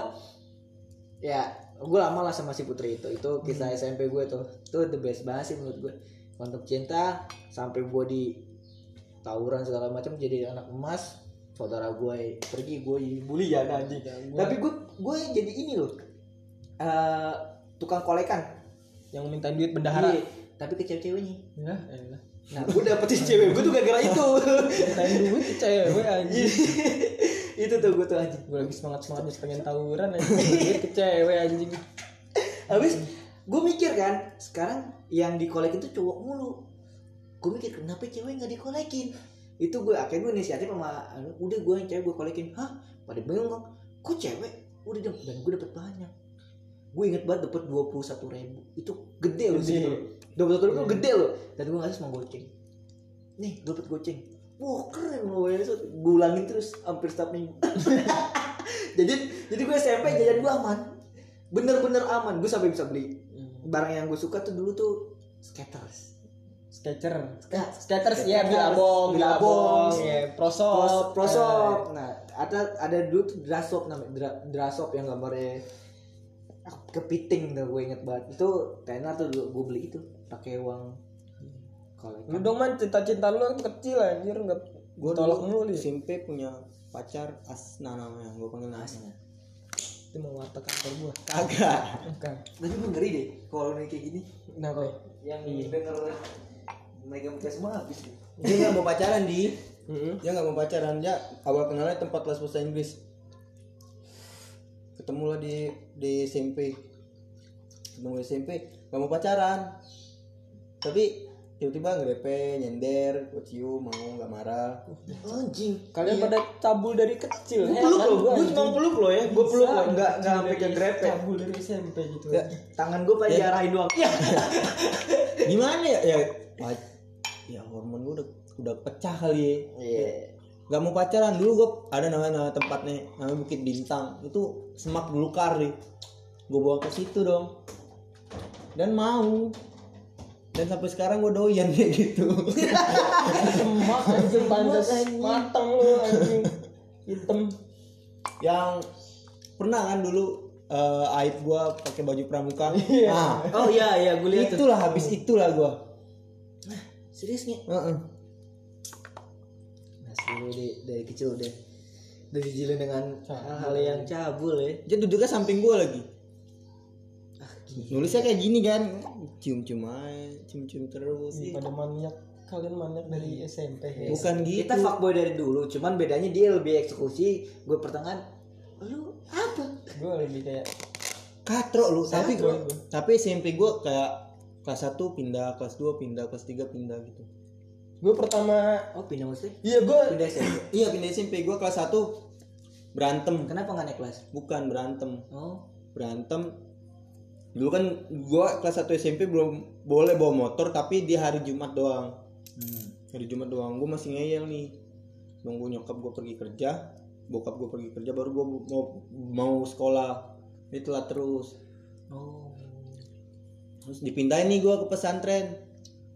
ya gue lama lah sama si Putri itu itu kisah Hmm. SMP gue tuh itu the best banget sih menurut gue untuk cinta sampai gue di tawuran segala macam jadi anak emas saudara gue pergi gue jadi bulian anjing Gua- tapi gue gue jadi ini loh eh tukang kolekan yang minta duit bendahara. Iya, tapi ke cewek-ceweknya. Ya, elah. nah gue dapetin cewek gue tuh gara-gara itu. Mintain duit ke cewek anjing. itu tuh gue tuh anjing. Gue lagi semangat-semangatnya pengen tawuran. Duit ke cewek anjing. habis gue mikir kan sekarang yang dikolekin tuh cowok mulu. Gue mikir kenapa cewek nggak dikolekin? Itu gue akhirnya gue inisiatif sama anu, udah gue yang cewek gue kolekin. Hah? Pada bingung kok kok cewek? Udah dong. Dan gue dapet banyak. Gue inget banget dapet dua puluh satu ribu. Itu gede loh sih dua puluh satu ribu gede loh. Dan gue ngasih sama goceng. Nih gue dapet goceng. Wah keren loh ini gue ulangin terus hampir setiap minggu. Jadi jadi gue SMP jajan gue aman. Bener-bener aman. Gue sampai bisa beli. Barang yang gue suka tuh dulu tuh skaters. Skater. Nah, Skaters Skaters, ya Billabong, Billabong, Billabong, ya pros Prosop. prosop nah ada ada dulu tuh drasop namanya. Dra, drasop yang gambarnya kepiting tuh gue inget banget. Itu tenar tuh dulu gue beli itu pakai uang kalau Lu dong man cinta-cinta lu waktu kecil anjir enggak Gue tolak mulu dia. SMP punya pacar Asna namanya, gue panggil Asna. Itu mau watak kantor gua. Kagak. Bukan. tapi gue ngeri deh kalau nih kayak gini Kenapa? yang Iya. denger mereka muka semua habis deh Dia nggak mau pacaran di, Heeh. dia nggak mau pacaran dia awal kenalnya tempat les bahasa Inggris. Ketemu lah di di SMP, ketemu di SMP, nggak mau pacaran. Tapi tiba-tiba ngerepe, nyender, gue cium, mau nggak marah. anjing. Kalian pada cabul dari kecil. gue peluk Heran loh gua, gue cuma peluk loh ya. Gue peluk loh nggak nggak sampai ke grepe Cabul dari SMP gitu. Ya, tangan gue pada diarahin doang. Ya. Gimana ya? Ya, ya hormon gue udah udah pecah kali. iya. Gak mau pacaran. Dulu gue ada namanya nama tempatnya namanya Bukit Bintang. Itu semak belukar nih gue bawa ke situ dong. Dan mau dan sampai sekarang gue doyan kayak gitu. Semak anjing pantas mateng lu anjing. Hitam. Yang pernah kan dulu eh, aib gue pakai baju pramuka. Nah Oh iya iya gue lihat tuh. itulah habis itulah gue Serius nih? Heeh. Asli lu dari, dari kecil udah udah dijilin dengan hal-hal yang cabul ya. dia duduknya samping gue lagi. Ah. Nulisnya kayak gini kan cium-cium aja cium-cium terus pada maniak kalian maniak dari SMP ya bukan gitu Kita fuckboy dari dulu, cuman bedanya dia lebih eksekusi, gue pertengahan. Lu apa? gue lebih kayak katro lu tapi Katro. tapi SMP gue kayak kelas 1 pindah kelas 2 pindah kelas 3 pindah gitu gue pertama Oh pindah maksudnya? iya gue Pindah SMP. iya pindah SMP gue kelas 1 berantem Kenapa nggak naik kelas? bukan berantem Oh, berantem dulu kan gue kelas 1 SMP belum boleh bawa motor tapi di hari Jumat doang. Hmm. hari Jumat doang gue masih ngeyel nih. Nunggu nyokap gue pergi kerja bokap gue pergi kerja baru gue mau mau sekolah. Itulah terus. Oh. terus dipindahin nih gue ke pesantren.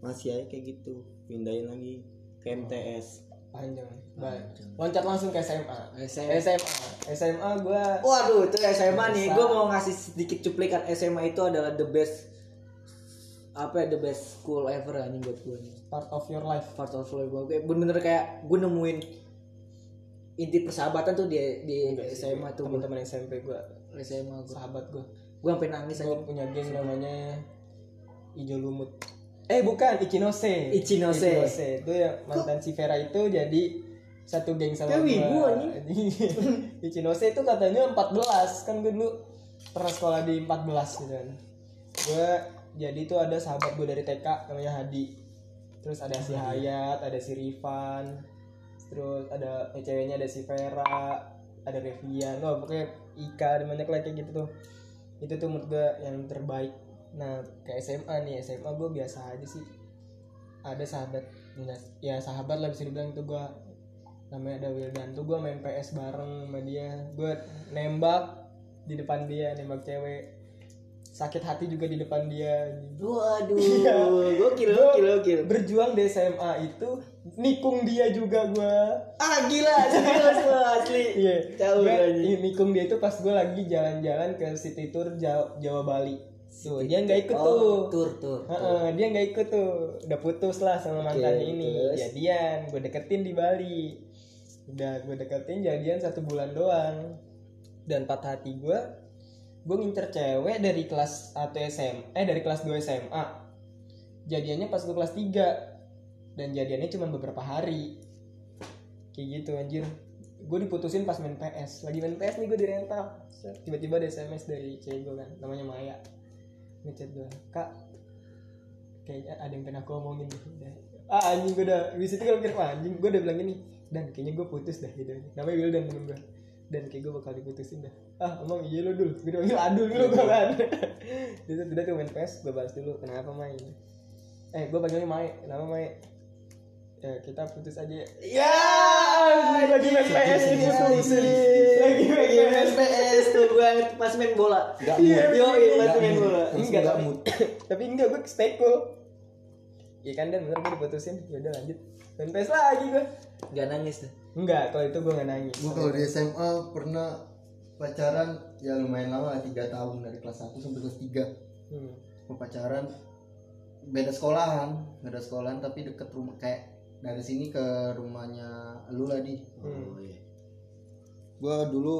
Masih aja kayak gitu pindahin lagi ke MTS panjang baik loncat langsung ke SMA SMA. SMA SMA gue Waduh, itu SMA nih. Gue mau ngasih sedikit cuplikan SMA itu adalah the best apa ya the best school ever anjing buat gue nih. part of your life Part of life gue bener-bener kayak gue nemuin inti persahabatan tuh di di SMA tuh gue. teman-teman SMP gue SMA gue. sahabat gue Gue sampai nangis gue aja. punya geng namanya Ijo Lumut eh bukan Ichinose Ichinose. itu yang mantan si Vera itu jadi satu geng sama Kayak anjing. Ichinose itu katanya 14 kan gue dulu pernah sekolah di 14 gitu kan. Gue jadi itu ada sahabat gue dari TK namanya Hadi. Terus ada si Hayat ada si Rifan. Terus ada eh, ceweknya ada si Vera ada Revian oh pokoknya Ika ada banyak kayak gitu tuh. Itu tuh menurut gue yang terbaik nah ke SMA nih SMA gue biasa aja sih ada sahabat ya sahabat lah bisa dibilang itu gue namanya ada Wildan tuh gue main PS bareng sama dia gue nembak di depan dia nembak cewek sakit hati juga di depan dia Waduh, Iya. gokil, Gua gokil, gokil. berjuang di SMA itu nikung dia juga gue Ah gila, gila semua asli. iya anjing. nikung dia itu pas gue lagi jalan-jalan ke city tour Jawa, Jawa Bali tuh dia nggak ikut Oh, tuh. tur, tur. Heeh, dia nggak ikut tuh. Udah putus lah sama mantannya ini. terus? jadian gue deketin di Bali. Udah gue deketin jadian satu bulan doang. Dan patah hati gue gue ngincer cewek dari kelas 1 SM eh dari kelas 2 SMA jadiannya pas gue kelas 3 dan jadiannya cuma beberapa hari. Kayak gitu anjir. Gue diputusin pas main PS lagi main PS nih gue di rental. Tiba-tiba ada SMS dari cewek gue kan namanya Maya ngechat gue kak kayaknya ada yang pengen aku omongin gitu. Udah. ah anjing gue udah di situ kalau mikir "Wah, anjing gue udah bilang gini dan kayaknya gue putus dah gitu. Namanya Wildan temen gue dan kayak gue bakal diputusin dah ah emang iya lo dulu gue udah panggil adul dulu gue kan. Itu udah tuh main PS gue bahas dulu kenapa main eh gue panggilnya Mai. Kenapa Mai ya kita putus aja. Ya anjing, lagi main PS ini putusin lagi main Iya, PS PS tuh gue pas main bola. Nggak Iya, mood. yo, iya, pas Nggak main bola. Enggak nggak tapi, mood. tapi enggak gue stay cool Iya kan dan? Bener gue diputusin. Ya udah lanjut. Main PS lagi gue Gak nangis tuh. enggak kalau itu gue nggak nangis. Gue kalau di SMA pernah pacaran ya lumayan lama lah tiga tahun dari kelas 1 sampai kelas 3 hmm. Gua pacaran beda sekolahan beda sekolahan tapi deket rumah kayak dari sini ke rumahnya lu lah di Hmm. Oh, iya. gue dulu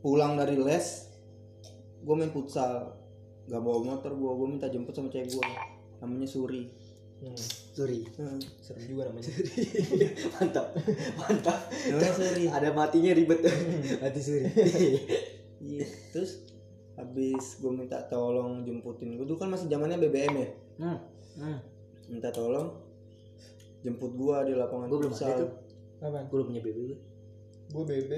pulang dari les gue main futsal gak bawa motor gue gue minta jemput sama cewek gue namanya Suri Hmm. Suri. Hmm. serem juga namanya mantap, mantap. namanya Suri Ada matinya ribet tuh. Mati Suri. iya terus habis gue minta tolong jemputin gue dulu kan masih zamannya BBM ya hmm. Hmm. minta tolong jemput gue di lapangan Gua belum ada futsal tuh. apa Gue belum punya BB gue. gue BB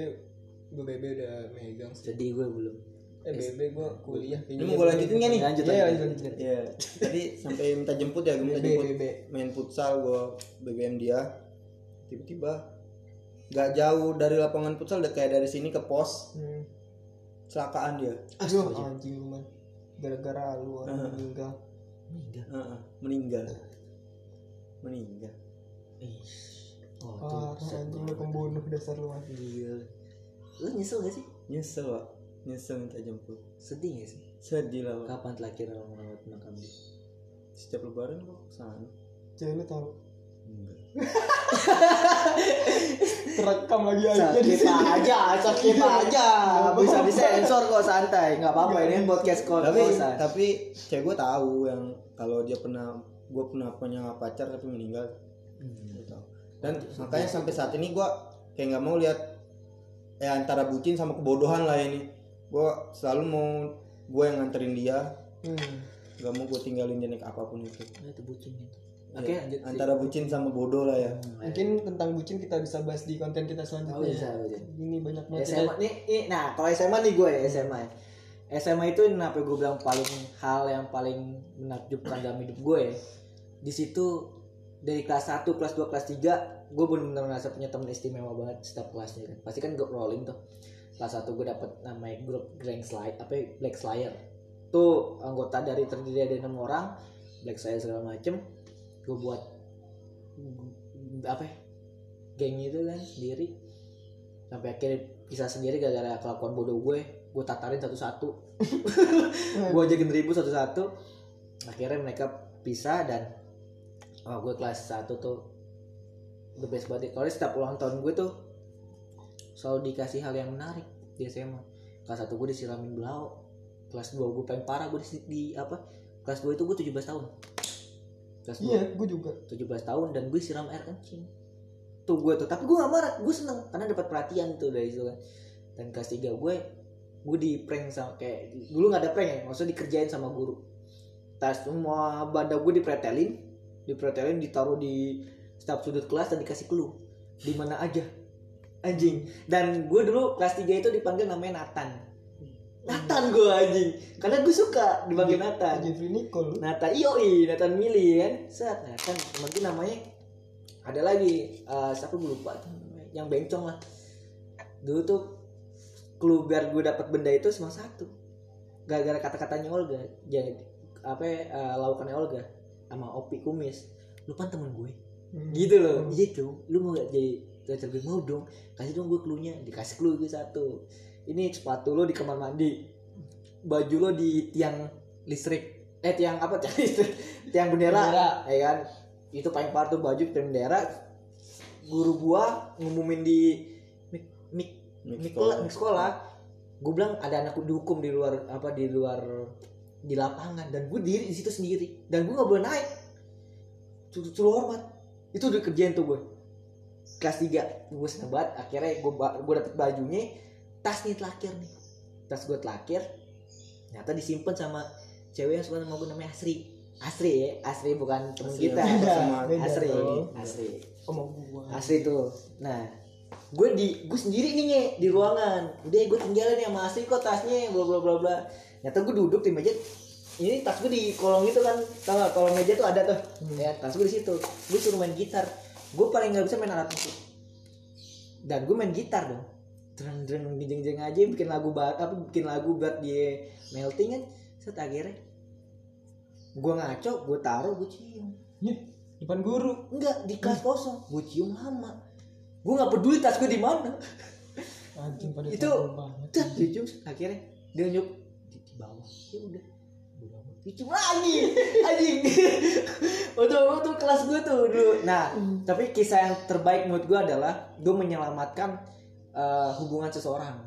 gue BB udah megang sih. Jadi gue belum. eh BB gue kuliah. Ini mau gue lanjutin gak nih? Lanjut, Iya, lanjut. Iya, tadi sampai minta jemput ya, gue minta jemput. BB. main futsal, gue BBM dia, tiba-tiba gak jauh dari lapangan futsal, udah kayak dari sini ke pos, Hmm. kecelakaan dia. Aduh anjing lu man gara-gara lu meninggal. Meninggal. Heeh, meninggal. Meninggal Oh, parah tuh. anjing lu pembunuh dasar lu Gila. Lu nyesel gak sih? nyesel pak nyesel minta jemput Sedih gak sih? sedih lah pak Kapan terakhir lo merawat makam dia? setiap lebaran kok ke sana cewek lu tau enggak terekam lagi aja di Sakit sini aja, sakit aja. Bisa disensor kok santai, nggak apa-apa ini podcast kok tapi kosan. tapi cewek gue tahu yang kalau dia pernah gue pernah punya pacar tapi meninggal gue tahu dan makanya sampai saat ini gue kayak nggak mau lihat ya antara bucin sama kebodohan lah ini gue selalu mau gue yang nganterin dia Hmm. nggak mau gue tinggalin dia naik apa pun itu Nah, itu bucin itu. Oke, Ya, lanjut. sih. antara bucin sama bodoh lah ya mungkin tentang bucin kita bisa bahas di konten kita Oh, selanjutnya bisa, ya. bisa. ini banyak banget SMA nih, nih, nah kalau SMA nih gue ya SMA. SMA itu kenapa gue bilang paling hal yang paling menakjubkan dalam hidup gue ya. Di situ dari kelas 1, kelas 2, kelas 3 gue benar-benar merasa punya temen istimewa banget setiap kelasnya kan. Pasti kan gue rolling tuh. Kelas 1 gue dapet namanya grup Grand Slide, apa ya, Black Slayer. Tuh anggota dari terdiri dari enam orang, Black Slayer segala macem. Gue buat mm, apa ya, geng itu kan sendiri sampai akhirnya bisa sendiri gara-gara kelakuan bodoh gue gue tatarin satu-satu gue ajakin ribut satu-satu akhirnya mereka pisah dan oh gue kelas 1 tuh the best banget. Kalau setiap ulang tahun gue tuh selalu dikasih hal yang menarik di SMA kelas 1 gue disiramin belau. Kelas 2 gue paling parah gue di, di apa kelas 2 itu gue 17 tahun. Kelas 2 iya gue juga. 17 tahun dan gue siram air kencing. Tuh gue tuh tapi gue gak marah gue seneng karena dapat perhatian tuh dari situ kan. Dan kelas 3 gue gue di prank sama kayak dulu nggak ada prank ya maksudnya dikerjain sama guru. Tas semua badan gue dipretelin dipretelin ditaruh di setiap sudut kelas dan dikasih clue. Di mana aja. Anjing. Dan gue dulu kelas 3 itu dipanggil namanya Nathan. Nathan gue anjing. Karena gue suka dipanggil Nathan. Jeffrey Nicole. Nathan ioi Nathan Mili kan? Set kan temen gue namanya ada lagi eh, siapa gue lupa tuh namanya, yang bencong lah. Dulu tuh clue biar gue dapat benda itu cuma satu. Gara-gara kata-katanya Olga. Jadi apa ya, eh, lawakannya Olga sama Opi Kumis. Lu kan temen gue. Hmm. gitu loh. Iya cuy lu mau gak jadi pacar gue? Mau dong. Kasih dong gue cluenya. Dikasih clue gue satu. Ini sepatu lo di kamar mandi. Baju lo di tiang listrik. Eh tiang apa? Tiang listrik. Tiang bendera, Bendera. ya kan? Itu paling parah tuh baju tiang bendera. Guru gua ngumumin di mik mik Mik mik sekolah. mik sekolah. Gue bilang ada anak dihukum di luar apa di luar di lapangan dan gue diri di situ sendiri dan gue nggak boleh naik. Suruh hormat. Itu udah kerjaan tuh gue kelas 3 gue seneng banget. Akhirnya gue gue dapet bajunya. Tas nih telakir nih. Tas gue telakir ternyata disimpan sama cewek yang suka sama gue namanya Asri. Asri ya Asri bukan temen Asri kita. beda Asri. Asri. Sama gua. Asri tuh. Nah gue di gue sendiri nih Nye, di ruangan. Udah gue tinggalin sama Asri kok tasnya bla bla bla bla. Ternyata gue duduk di meja ini tas gue di kolong itu kan. Tau gak kolong meja tuh ada tuh. Ya tas gue di situ. Gue suruh main gitar. Gue paling nggak bisa main alat musik. Dan gue main gitar dong. Dreng dreng jeng jeng aja bikin lagu ba- apa bikin lagu buat dia melting kan. Set akhirnya gue ngaco gue taruh gue cium. Nyet, depan guru. Enggak di kelas kosong. Gue cium lama gue nggak peduli tas gue di mana. Anjing pada Itu- Dah, dicium akhirnya dia nyuk di, di bawah. Ya udah. Dicium lagi. Anjing. Waktu waktu kelas gue tuh dulu. Nah tapi kisah yang terbaik menurut gue adalah gue menyelamatkan eh, hubungan seseorang.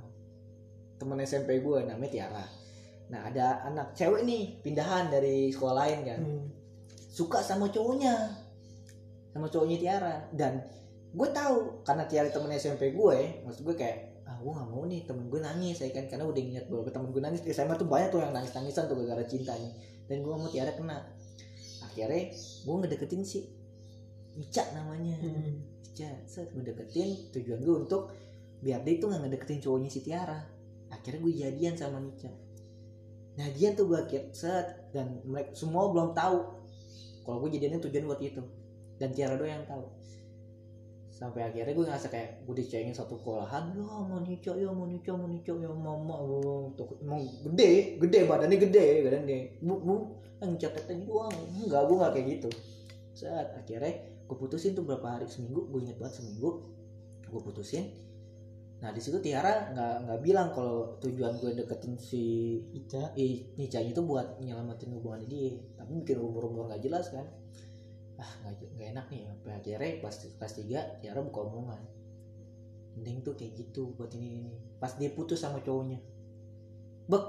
Temen SMP gue namanya Tiara. Nah ada anak cewek nih pindahan dari sekolah lain kan. Hmm. suka sama cowoknya. Sama cowoknya Tiara. Dan gue tahu karena Tiara temen SMP gue maksud gue kayak ah gue gak mau nih temen gue nangis ya kan karena udah ingat bahwa temen gue nangis. Di SMA tuh banyak tuh yang nangis nangisan tuh gara-gara cinta nih. Dan gue mau Tiara kena. Akhirnya gue ngedeketin si Ica namanya. Hmm. Ica set gue deketin. Tujuan gue untuk biar dia tuh gak ngedeketin cowoknya si Tiara. Akhirnya gue jadian sama Ica nah dia tuh gue akhir set dan mereka semua belum tahu. Kalau gue jadiannya tujuan buat itu. Dan Tiara doang yang tahu sampai akhirnya gue ngerasa kayak gue dicengin satu sekolahan ya mau nikah ya mau nikah mau nikah ya mama oh, tuh, emang gede gede badannya gede badannya bu bu yang catetan doang. Enggak gue nggak kayak gitu. Saat akhirnya gue putusin tuh berapa hari seminggu gue inget banget seminggu gue putusin. Nah di situ Tiara nggak nggak bilang kalau tujuan gue deketin si Ica. eh, Nica itu buat nyelamatin hubungan dia. Tapi bikin rumor-rumor nggak jelas kan ah nggak enak nih sampai akhirnya pas kelas tiga Tiara buka omongan. Mending tuh kayak gitu buat ini ini pas dia putus sama cowoknya. Bek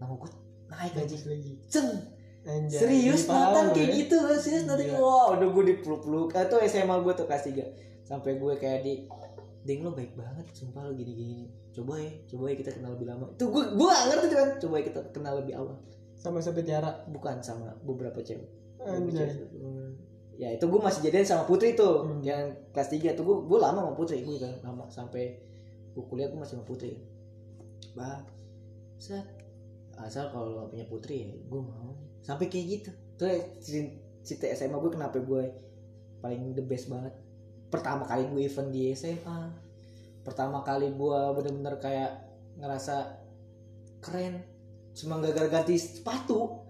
nama gue naik lagi. Ceng. Anjay, serius Nathan kayak ya. gitu serius Nathan Gila. wah udah gue dipeluk-peluk. Itu SMA gue tuh kelas tiga. Sampai gue kayak di Ding lo baik banget sumpah lo gini-gini. Coba ya coba ya kita kenal lebih lama. Tuh gue gue gak ngerti tuh kan. Coba ya kita kenal lebih awal. Sama sampai Tiara? Bukan sama beberapa cewek. Anjay. Ya itu gue masih jadian sama Putri tuh Hmm. yang kelas 3 tuh. Gue gue lama sama Putri gue kan lama sampai gue kuliah gue masih sama Putri. Bah set. Asal kalau punya Putri ya gue mau. Sampai kayak gitu. Tuh cerita, SMA gue kenapa gue paling the best banget? Pertama kali gue event di SMA pertama kali gue bener-bener kayak ngerasa keren. Cuma gak gara ganti sepatu.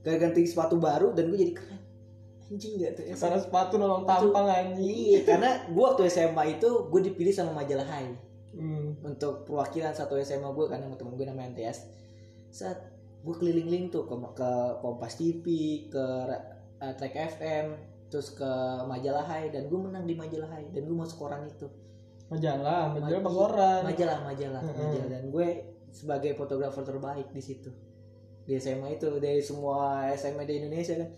Gak ganti sepatu baru dan gue jadi keren anjing gak tuh karena sepatu nolong tampang anjing Iya, karena gue waktu SMA itu gue dipilih sama majalah Hai hmm. untuk perwakilan satu SMA gue kan sama temen gue namanya NTS. Saat gue keliling-keliling tuh ke, ke Kompas TV, ke uh, Trek FM, terus ke majalah Hai dan gue menang di majalah Hai dan gue masuk koran itu. majalah majalah apa koran Majalah, majalah, Mm-mm. majalah dan gue sebagai fotografer terbaik di situ. Di SMA itu dari semua SMA di Indonesia kan.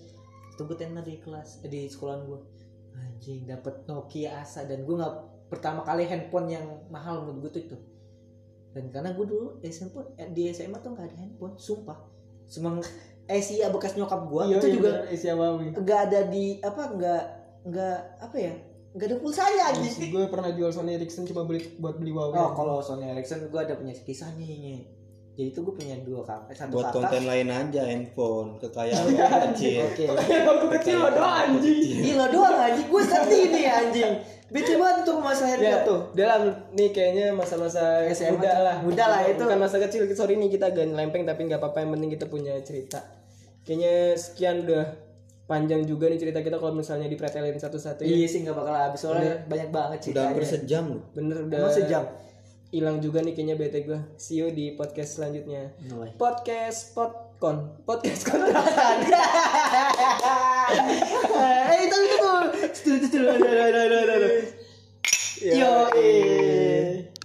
Itu gue tenar di kelas eh, di sekolahan gue. Anjing dapat Nokia Asa dan gue nggak pertama kali handphone yang mahal menurut gue tuh itu. Dan karena gue dulu SMP eh, di SMA tuh nggak ada handphone, sumpah. Semang Asia bekas nyokap gue iya itu iya, juga Asia Wawi nggak ada di apa nggak nggak apa ya nggak ada pulsanya gitu. gue pernah jual Sony Ericsson cuma beli buat beli Huawei Oh kalau Sony Ericsson gue ada punya kisahnya ini. Jadi itu gue punya dua kakak, satu buat kakak. konten lain aja handphone kekayaan kecil Oke. waktu kecil lo doang anjing Gila doang anjing, gue sedih nih anjing. Bete banget tuh masalah ya tuh. dalam nih kayaknya masa-masa SMA muda lah muda lah itu. bukan masa kecil sorry nih kita agak lempeng tapi nggak apa-apa yang penting kita punya cerita kayaknya sekian udah panjang juga nih cerita kita kalau misalnya dipretelin satu-satu ya Iya sih nggak bakal habis soalnya banyak banget udah ceritanya. hampir sejam loh bener udah Emang sejam hilang juga nih kayaknya bete gue see you di podcast selanjutnya. No podcast podcon podcast kontrakan. Eh itu itu Yo,